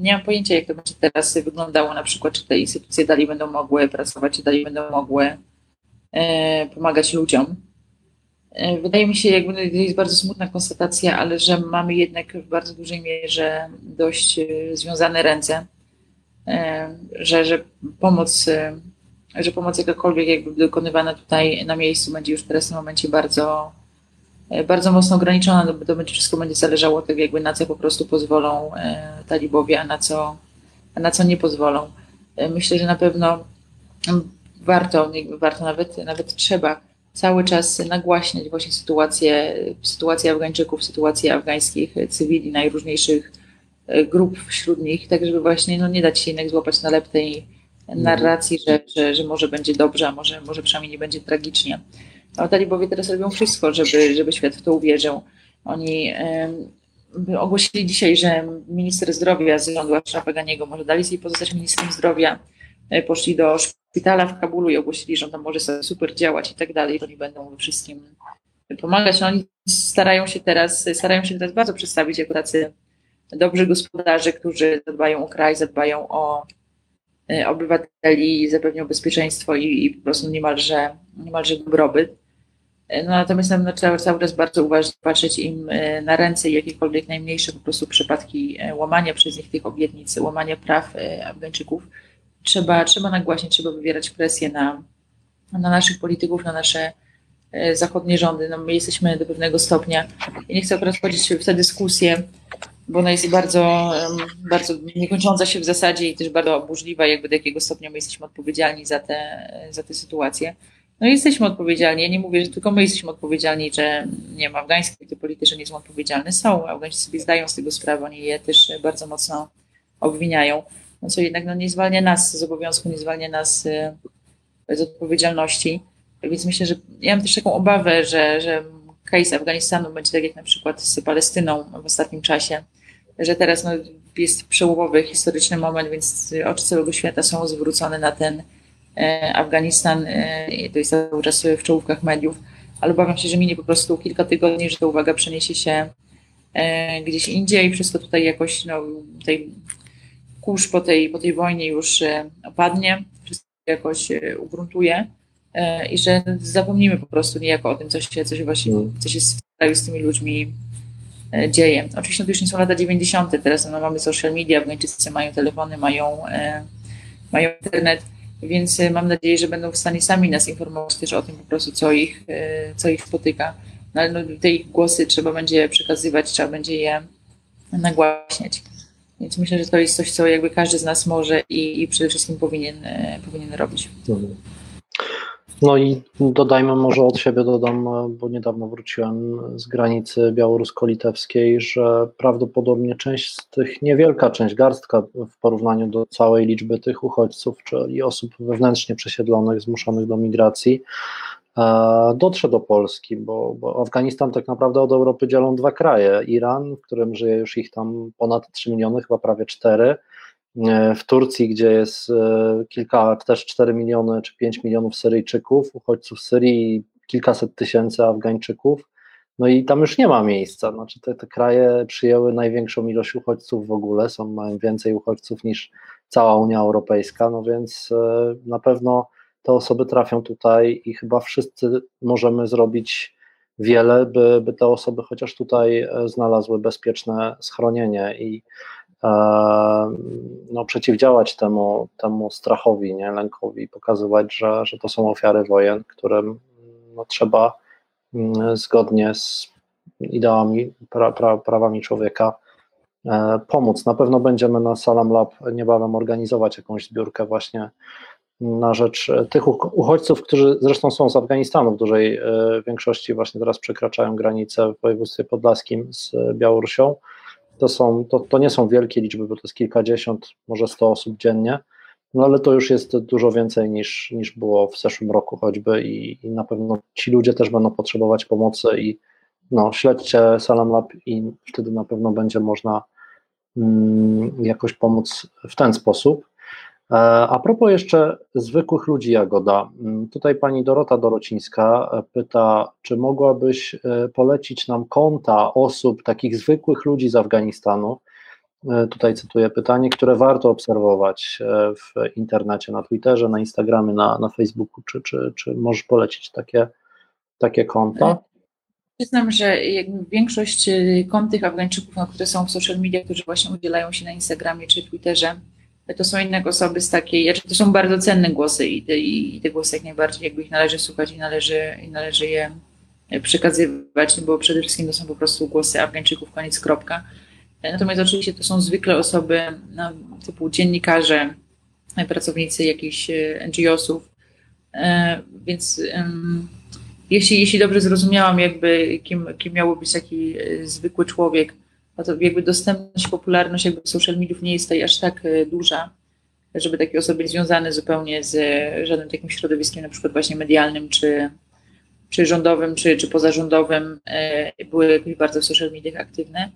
nie mam pojęcia, jak to będzie teraz wyglądało, na przykład, czy te instytucje dalej będą mogły pracować, czy dalej będą mogły pomagać ludziom. E, wydaje mi się, jakby to jest bardzo smutna konstatacja, ale że mamy jednak w bardzo dużej mierze dość e, związane ręce, e, że, że pomoc, że pomoc jakakolwiek jakby dokonywana tutaj na miejscu będzie już teraz w tym momencie bardzo, bardzo mocno ograniczona, no bo to będzie, wszystko będzie zależało od tego, jakby na co po prostu pozwolą talibowie, a na co, a na co nie pozwolą. Myślę, że na pewno warto, warto nawet, nawet trzeba cały czas nagłaśniać właśnie sytuację, sytuację Afgańczyków, sytuację afgańskich cywili, najróżniejszych e, grup wśród nich, tak żeby właśnie no, nie dać się jednak złapać na lep narracji, że, że, że może będzie dobrze, a może, może przynajmniej nie będzie tragicznie. A talibowie teraz robią wszystko, żeby, żeby świat w to uwierzył. Oni um, ogłosili dzisiaj, że minister zdrowia z rządu Ashrafa Ganiego może dalej sobie pozostać ministrem zdrowia. E, poszli do szpitala w Kabulu i ogłosili, że on tam może sobie super działać i tak dalej, oni będą wszystkim pomagać. No, oni starają się teraz, starają się teraz bardzo przedstawić jako tacy dobrzy gospodarze, którzy zadbają o kraj, zadbają o e, obywateli, zapewnią bezpieczeństwo i, i po prostu niemalże, niemalże dobrobyt. E, no, natomiast no, trzeba cały czas bardzo uważnie patrzeć im e, na ręce i jakiekolwiek najmniejsze po prostu przypadki łamania przez nich tych obietnic, łamania praw Afgańczyków trzeba, trzeba nagłaśniać, trzeba wywierać presję na, na naszych polityków, na nasze e, zachodnie rządy. No, my jesteśmy do pewnego stopnia. Ja nie chcę akurat wchodzić w tę dyskusję, bo ona jest bardzo, bardzo niekończąca się w zasadzie i też bardzo burzliwa, jakby do jakiego stopnia my jesteśmy odpowiedzialni za te, za te sytuacje. No jesteśmy odpowiedzialni. Ja nie mówię, że tylko my jesteśmy odpowiedzialni, że nie wiem, afgańskie polityczne nie są odpowiedzialne. Są. Afgańczycy sobie zdają z tego sprawę, oni je też bardzo mocno obwiniają no co jednak no, nie zwalnia nas z obowiązku, nie zwalnia nas y, z odpowiedzialności. Więc myślę, że ja mam też taką obawę, że, że case Afganistanu będzie tak jak na przykład z Palestyną w ostatnim czasie, że teraz no, jest przełomowy, historyczny moment, więc oczy całego świata są zwrócone na ten e, Afganistan. E, to jest cały czas w czołówkach mediów, ale obawiam się, że minie po prostu kilka tygodni, że ta uwaga przeniesie się e, gdzieś indziej. Wszystko tutaj jakoś no, tej kurz po tej, po tej wojnie już e, opadnie, wszystko jakoś e, ugruntuje e, i że zapomnimy po prostu niejako o tym, co się, co się właśnie, mm. co się z, z tymi ludźmi dzieje. Oczywiście to już nie są lata 90., teraz no, mamy social media, Afgańczycy mają telefony, mają, mają internet, więc mam nadzieję, że będą w stanie sami nas informować też o tym po prostu, co ich, co ich spotyka. No, ale no, te ich głosy trzeba będzie przekazywać, trzeba będzie je nagłaśniać. Więc myślę, że to jest coś, co jakby każdy z nas może i, i przede wszystkim powinien, e, powinien robić. No i dodajmy może od siebie, dodam, bo niedawno wróciłem z granicy białorusko-litewskiej, że prawdopodobnie część z tych, niewielka część, garstka w porównaniu do całej liczby tych uchodźców, czyli osób wewnętrznie przesiedlonych, zmuszonych do migracji, E, dotrze do Polski, bo, bo, Afganistan tak naprawdę od Europy dzielą dwa kraje. Iran, w którym żyje już ich tam ponad 3 miliony, chyba prawie 4. E, w Turcji, gdzie jest e, kilka, też 4 miliony czy 5 milionów Syryjczyków, uchodźców z Syrii, kilkaset tysięcy Afgańczyków. No i tam już nie ma miejsca. Znaczy te, te kraje przyjęły największą ilość uchodźców w ogóle, są, mają więcej uchodźców niż cała Unia Europejska, no więc na pewno te osoby trafią tutaj i chyba wszyscy możemy zrobić wiele, by, by te osoby chociaż tutaj e, znalazły bezpieczne schronienie i no, przeciwdziałać temu, temu strachowi, nie, lękowi, pokazywać, że, że to są ofiary wojen, którym no, trzeba mm, zgodnie z ideałami, pra, pra, prawami człowieka e, pomóc. Na pewno będziemy na Salam Lab niebawem organizować jakąś zbiórkę właśnie na rzecz tych uchodźców, którzy zresztą są z Afganistanu w dużej e, większości, właśnie teraz przekraczają granicę w województwie podlaskim z Białorusią. To, są, to, to nie są wielkie liczby, bo to jest kilkadziesiąt, może sto osób dziennie, no ale to już jest dużo więcej niż, niż było w zeszłym roku choćby i, i na pewno ci ludzie też będą potrzebować pomocy i no, śledźcie Salam Lab i wtedy na pewno będzie można mm, jakoś pomóc w ten sposób. E, a propos jeszcze zwykłych ludzi, Jagoda, mm, tutaj pani Dorota Dorocińska e, pyta, czy mogłabyś e, polecić nam konta osób, takich zwykłych ludzi z Afganistanu, tutaj cytuję pytanie, które warto obserwować w internecie, na Twitterze, na Instagramie, na, na Facebooku, czy, czy, czy możesz polecić takie, takie konta? Przyznam, że większość kont tych Afgańczyków, no, które są w social media, którzy właśnie udzielają się na Instagramie czy Twitterze, to są inne osoby z takiej, znaczy to są bardzo cenne głosy i te, i te głosy jak najbardziej jakby ich należy słuchać i należy, i należy je przekazywać, bo przede wszystkim to są po prostu głosy Afgańczyków, koniec, kropka. Natomiast oczywiście to są zwykle osoby no, typu dziennikarze, pracownicy jakichś e, NGO-sów, e, więc jeśli, jeśli dobrze zrozumiałam jakby kim, kim miałby być taki e, zwykły człowiek, no to jakby dostępność, popularność jakby social mediów nie jest tutaj aż tak e, duża, żeby takie osoby związane zupełnie z e, żadnym takim środowiskiem, na przykład właśnie medialnym, czy, czy rządowym, czy, czy pozarządowym, e, były jakoś bardzo w social mediach aktywne,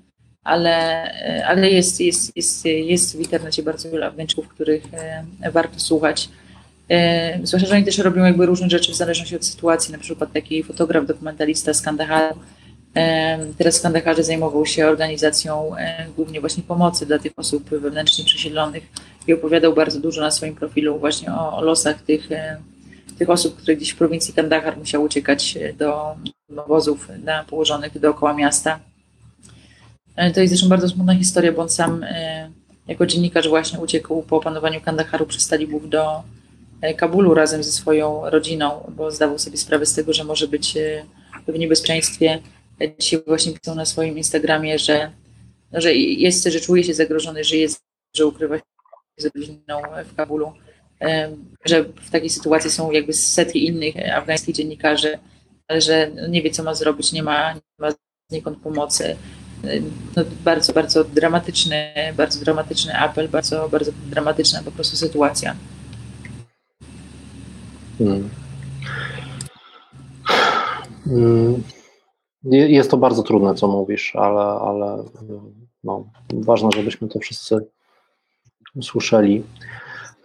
ale, ale jest, jest, jest, jest w internecie bardzo wiele Afgańczyków, których warto słuchać. Zwłaszcza, że oni też robią jakby różne rzeczy w zależności od sytuacji, na przykład taki fotograf, dokumentalista z Kandaharu, Teraz w Kandaharze zajmował się organizacją głównie właśnie pomocy dla tych osób wewnętrznie przesiedlonych i opowiadał bardzo dużo na swoim profilu właśnie o, losach tych, tych osób, które gdzieś w prowincji Kandahar musiały uciekać do obozów na, położonych dookoła miasta. E, to jest zresztą bardzo smutna historia, bo on sam e, jako dziennikarz właśnie uciekł po opanowaniu Kandaharu przez talibów do e, Kabulu razem ze swoją rodziną, bo zdawał sobie sprawę z tego, że może być w niebezpieczeństwie dzisiaj właśnie pisał na swoim Instagramie, że, no, że jest, że czuje się zagrożony, że jest, że ukrywa się z rodziną w Kabulu, że w takiej sytuacji są jakby setki innych afgańskich dziennikarzy, ale że nie wie, co ma zrobić, nie ma, nie ma znikąd pomocy. No, bardzo, bardzo dramatyczny, bardzo dramatyczny apel, bardzo, bardzo dramatyczna po prostu sytuacja. Hmm. Hmm. Jest to bardzo trudne, co mówisz, ale, ale no, ważne, żebyśmy to wszyscy usłyszeli.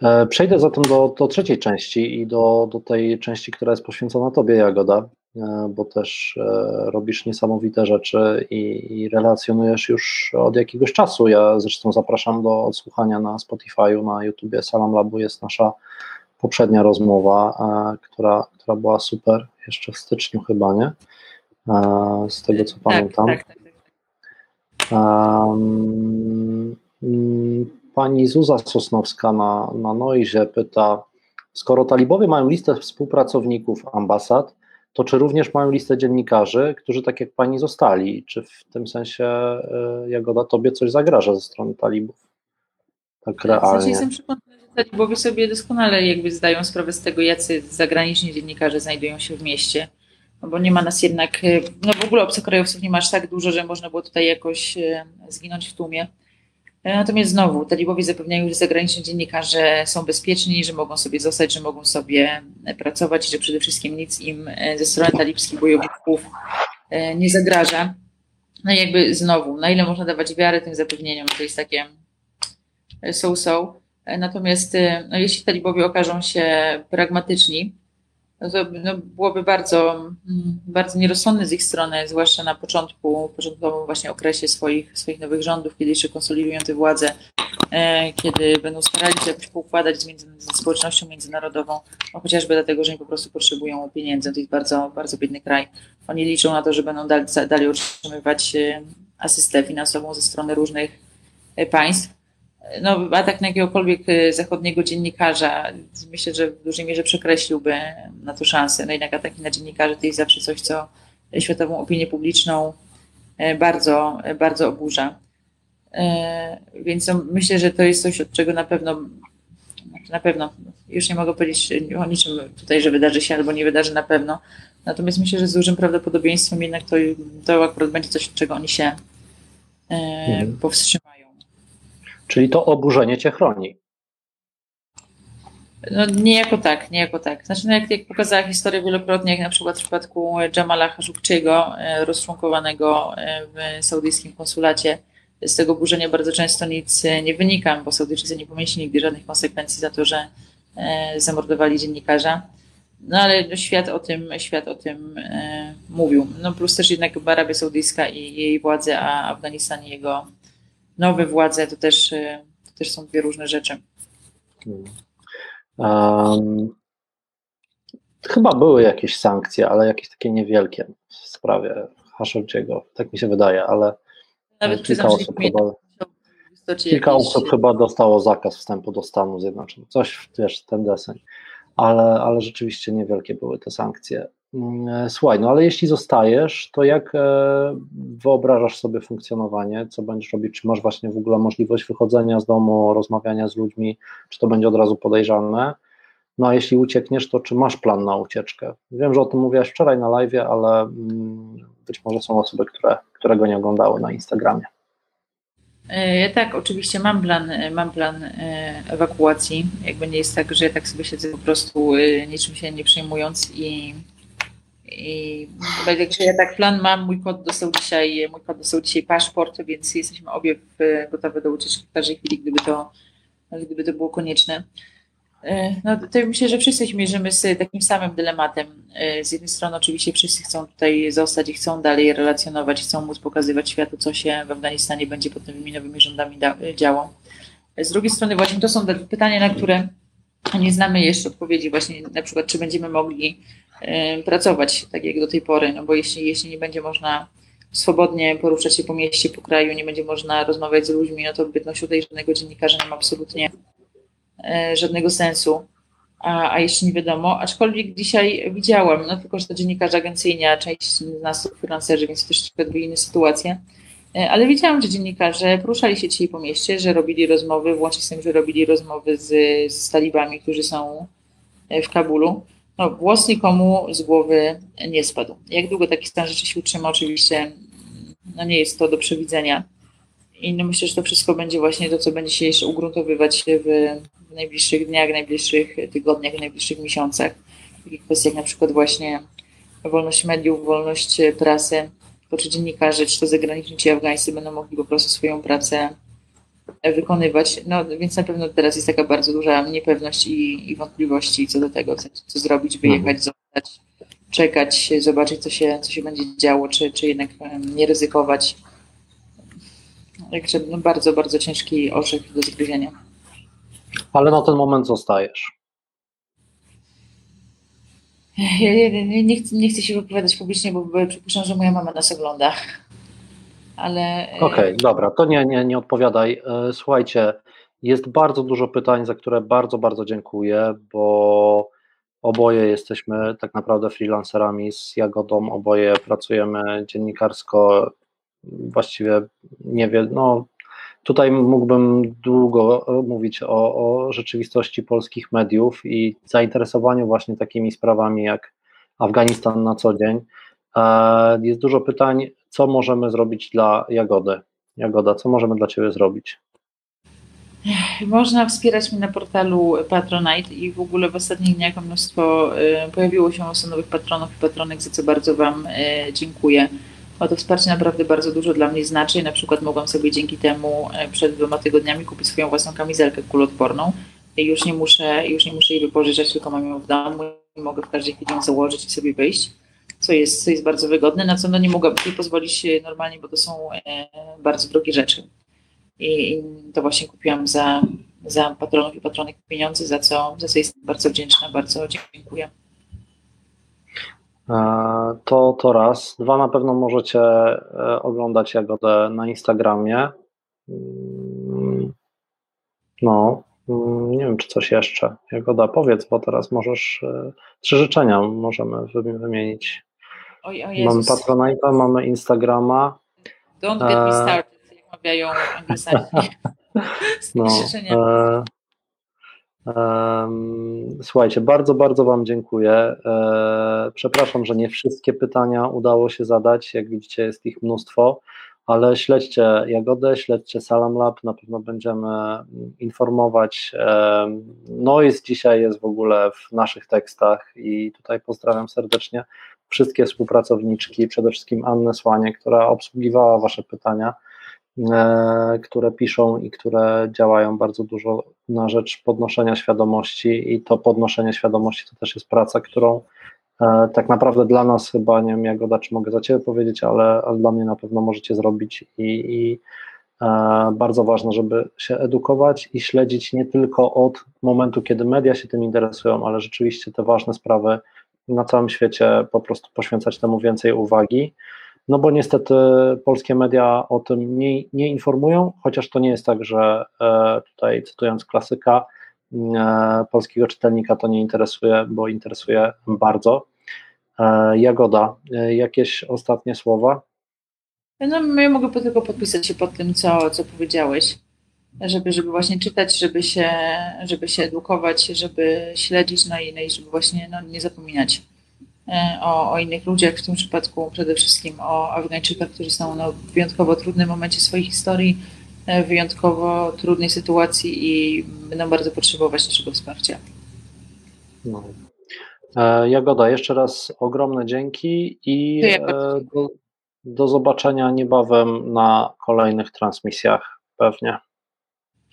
E, przejdę zatem do, do trzeciej części i do, do tej części, która jest poświęcona Tobie, Jagoda, e, bo też e, robisz niesamowite rzeczy i, i relacjonujesz już od jakiegoś czasu. Ja zresztą zapraszam do odsłuchania na Spotify'u, na YouTubie Salam Labu jest nasza poprzednia rozmowa, która, która była super, jeszcze w styczniu chyba, nie? Z tego co tak, pamiętam. Tak, tak, tak. Um, pani Zuza Sosnowska na, na pyta, skoro talibowie mają listę współpracowników ambasad, to czy również mają listę dziennikarzy, którzy tak jak pani zostali? Czy w tym sensie, e, Jagoda, tobie coś zagraża ze strony talibów? Tak realnie. W sensie jestem przekonana, że talibowie sobie doskonale jakby zdają sprawę z tego, jacy zagraniczni dziennikarze znajdują się w mieście no bo nie ma nas jednak, e, no w ogóle obcokrajowców nie ma aż tak dużo, że można było tutaj jakoś e, zginąć w tłumie. E, natomiast znowu, talibowie zapewniają, że zagraniczni dziennikarze są bezpieczni, że mogą sobie zostać, że mogą sobie pracować i że przede wszystkim nic im ze strony talibskich bojowników nie zagraża. No i jakby znowu, na ile można dawać wiarę tym zapewnieniom, to jest takie so-so. Natomiast no, jeśli talibowie okażą się pragmatyczni, no to no, byłoby bardzo, mm, bardzo nierozsądne z ich strony, zwłaszcza na początku, początkowym właśnie okresie swoich, swoich nowych rządów, kiedy jeszcze konsolidują tę władzę, e, kiedy będą starali się jakoś poukładać z, między, z społecznością międzynarodową, no chociażby dlatego, że oni po prostu potrzebują pieniędzy. To jest bardzo, bardzo biedny kraj. Oni liczą na to, że będą dalej, dalej otrzymywać e, asystę finansową ze strony różnych państw. No, atak na jakiegokolwiek zachodniego dziennikarza myślę, że w dużej mierze przekreśliłby na to szansę. No jednak ataki na dziennikarzy to jest zawsze coś, co światową opinię publiczną bardzo, bardzo oburza. Więc no, myślę, że to jest coś, od czego na pewno na pewno. Już nie mogę powiedzieć o niczym tutaj, że wydarzy się albo nie wydarzy na pewno. Natomiast myślę, że z dużym prawdopodobieństwem jednak to, to akurat będzie coś, od czego oni się e, mhm. powstrzymają. Czyli to oburzenie cię chroni. No niejako tak, niejako tak. Znaczy, no jak, jak pokazała historia wielokrotnie, jak na przykład w przypadku Jamala Khashoggiego, e, rozczłonkowanego e, w saudyjskim konsulacie, z tego burzenia bardzo często nic e, nie wynika, bo Saudyjczycy nie pomyśleli nigdy żadnych konsekwencji za to, że zamordowali dziennikarza. No ale świat o tym, świat o tym mówił. No plus też jednak Arabia Saudyjska i jej władze, a Afganistan i jego nowe władze to też, to też są dwie różne rzeczy. Um, chyba były jakieś sankcje, ale jakieś takie niewielkie w sprawie Khashoggiego, tak mi się wydaje, ale nawet kilka osób, chyba, kilka jakiś... osób chyba dostało zakaz wstępu do Stanów Zjednoczonych. Coś, wiesz, ten deseń. Ale, ale rzeczywiście niewielkie były te sankcje. Mm, e, słuchaj, no ale jeśli zostajesz, to jak e, wyobrażasz sobie funkcjonowanie? Co będziesz robić? Czy masz właśnie w ogóle możliwość wychodzenia z domu, rozmawiania z ludźmi? Czy to będzie od razu podejrzane? No a jeśli uciekniesz, to czy masz plan na ucieczkę? Wiem, że o tym mówiłaś wczoraj na live, ale mm, być może są osoby, które, które go nie oglądały na Instagramie. Ja tak, oczywiście mam plan, mam plan e, ewakuacji. Jakby nie jest tak, że ja tak sobie siedzę po prostu e, niczym się nie przejmując i, i także ja tak plan mam. Mój kot dostał dzisiaj, mój kot dostał dzisiaj paszport, więc jesteśmy obie gotowe do ucieczki w każdej chwili, gdyby to, gdyby to było konieczne. E, no to myślę, że wszyscy się mierzymy z takim samym dylematem. E, z jednej strony oczywiście wszyscy chcą tutaj zostać i chcą dalej relacjonować, chcą móc pokazywać światu, co się w Afganistanie będzie pod tymi nowymi rządami działo. Z drugiej strony właśnie to są pytania, na które nie znamy jeszcze odpowiedzi właśnie na przykład, czy będziemy mogli pracować tak jak do tej pory, no bo jeśli, jeśli nie będzie można swobodnie poruszać się po mieście, po kraju, nie będzie można rozmawiać z ludźmi, no to bytność tutaj żadnego dziennikarza nie ma absolutnie E, żadnego sensu, a, a jeszcze nie wiadomo. Aczkolwiek dzisiaj widziałam, no tylko, że to dziennikarze agencyjni, a część z nas to freelancerzy, więc też trochę dwie inne sytuacje. E, ale widziałam, że dziennikarze poruszali się dzisiaj po mieście, że robili rozmowy, włącznie z tym, że robili rozmowy z, z talibami, którzy są e, w Kabulu. No, włos nikomu z głowy nie spadł. Jak długo taki stan rzeczy się utrzyma, oczywiście no nie jest to do przewidzenia. I no myślę, że to wszystko będzie właśnie to, co będzie się jeszcze ugruntowywać w, w najbliższych dniach, najbliższych tygodniach, najbliższych miesiącach. W takich kwestiach na przykład właśnie wolność mediów, wolność prasy, to czy dziennikarze, czy to zagraniczni, czy afgańscy będą mogli po prostu swoją pracę wykonywać. No więc na pewno teraz jest taka bardzo duża niepewność i, i wątpliwości co do tego, co, co zrobić, wyjechać, mhm. zostać, czekać, zobaczyć, co się, co się będzie działo, czy, czy jednak nie ryzykować. Także no, bardzo, bardzo ciężki orzech do zgryzienia. Ale na ten moment zostajesz. Ja nie, nie, chcę, nie chcę się wypowiadać publicznie, bo przypuszczam, że moja mama nas ogląda. Ale. E, Okej, okay, dobra, to nie, nie, nie odpowiadaj. E, słuchajcie, jest bardzo dużo pytań, za które bardzo, bardzo dziękuję, bo oboje jesteśmy tak naprawdę freelancerami z Jagodą, oboje pracujemy dziennikarsko, właściwie nie wiem, no Tutaj mógłbym długo mówić o, o, rzeczywistości polskich mediów i zainteresowaniu właśnie takimi sprawami jak Afganistan na co dzień. E, jest dużo pytań, co możemy zrobić dla Jagody. Jagoda, co możemy dla Ciebie zrobić? Można wspierać mnie na portalu Patronite i w ogóle w ostatnich dniach mnóstwo e, pojawiło się mnóstwo nowych patronów i patronek, za co bardzo Wam e, dziękuję. A to wsparcie naprawdę bardzo dużo dla mnie znaczy. Na przykład mogłam sobie dzięki temu e, przed dwoma tygodniami kupić swoją własną kamizelkę kulotworną. I już nie muszę, już nie muszę jej wypożyczać, tylko mam ją w domu i mogę w każdej chwili ją założyć i sobie wyjść, co jest, co jest bardzo wygodne, na co no nie mogłabym sobie pozwolić normalnie, bo to są e, bardzo drogie rzeczy. I, I, to właśnie kupiłam za, za patronów i patronek pieniądze, za co, za co jestem bardzo wdzięczna, bardzo dziękuję. E, to, to raz. Dwa, na pewno możecie e, oglądać Jagodę na Instagramie. Mm, no, nie wiem, czy coś jeszcze. Jagoda, powiedz, bo teraz możesz, e, trzy życzenia możemy wymienić. Oj, o mamy Patronite'a, mamy Instagrama. Don't get me started, jak mawiają anglosasi. no, e, Słuchajcie, bardzo, bardzo Wam dziękuję. E, przepraszam, że nie wszystkie pytania udało się zadać. Jak widzicie, jest ich mnóstwo, ale śledźcie Jagodę, śledźcie Salam Lab. Na pewno będziemy informować. Noise dzisiaj jest w ogóle w naszych tekstach i tutaj pozdrawiam serdecznie wszystkie współpracowniczki, przede wszystkim Annę Słanie, która obsługiwała Wasze pytania. E, które piszą i które działają bardzo dużo na rzecz podnoszenia świadomości i to podnoszenie świadomości to też jest praca, którą tak naprawdę dla nas chyba, nie wiem Jagoda, czy mogę za Ciebie powiedzieć, ale, ale dla mnie na pewno możecie zrobić i, i e, bardzo ważne, żeby się edukować i śledzić nie tylko od momentu, kiedy media się tym interesują, ale rzeczywiście te ważne sprawy na całym świecie po prostu poświęcać temu więcej uwagi. No bo niestety polskie media o tym nie, nie informują, chociaż to nie jest tak, że e, tutaj cytując klasyka, e, polskiego czytelnika to nie interesuje, bo interesuje bardzo. E, Jagoda, jakieś ostatnie słowa? No, ja mogę tylko podpisać się pod tym, co, co powiedziałeś, żeby, żeby właśnie czytać, żeby się, żeby się edukować, żeby śledzić, no i, no i żeby właśnie no, nie zapominać E, o, o innych ludziach, w tym przypadku przede wszystkim o Afgańczykach, którzy są no, w wyjątkowo trudnym momencie swojej historii, e, wyjątkowo trudnej sytuacji i będą bardzo potrzebować naszego wsparcia. No. E, Jagoda, jeszcze raz ogromne dzięki i do, do zobaczenia niebawem na kolejnych transmisjach pewnie.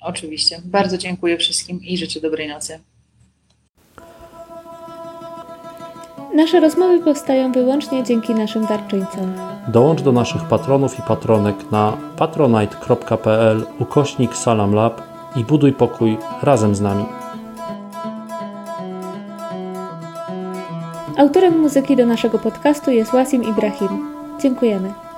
Oczywiście. Bardzo dziękuję wszystkim i życzę dobrej nocy. Nasze rozmowy powstają wyłącznie dzięki naszym darczyńcom. Dołącz do naszych patronów i patronek na patronite.pl ukośnik salamlab i buduj pokój razem z nami. Autorem muzyki do naszego podcastu jest Wasim Ibrahim. Dziękujemy.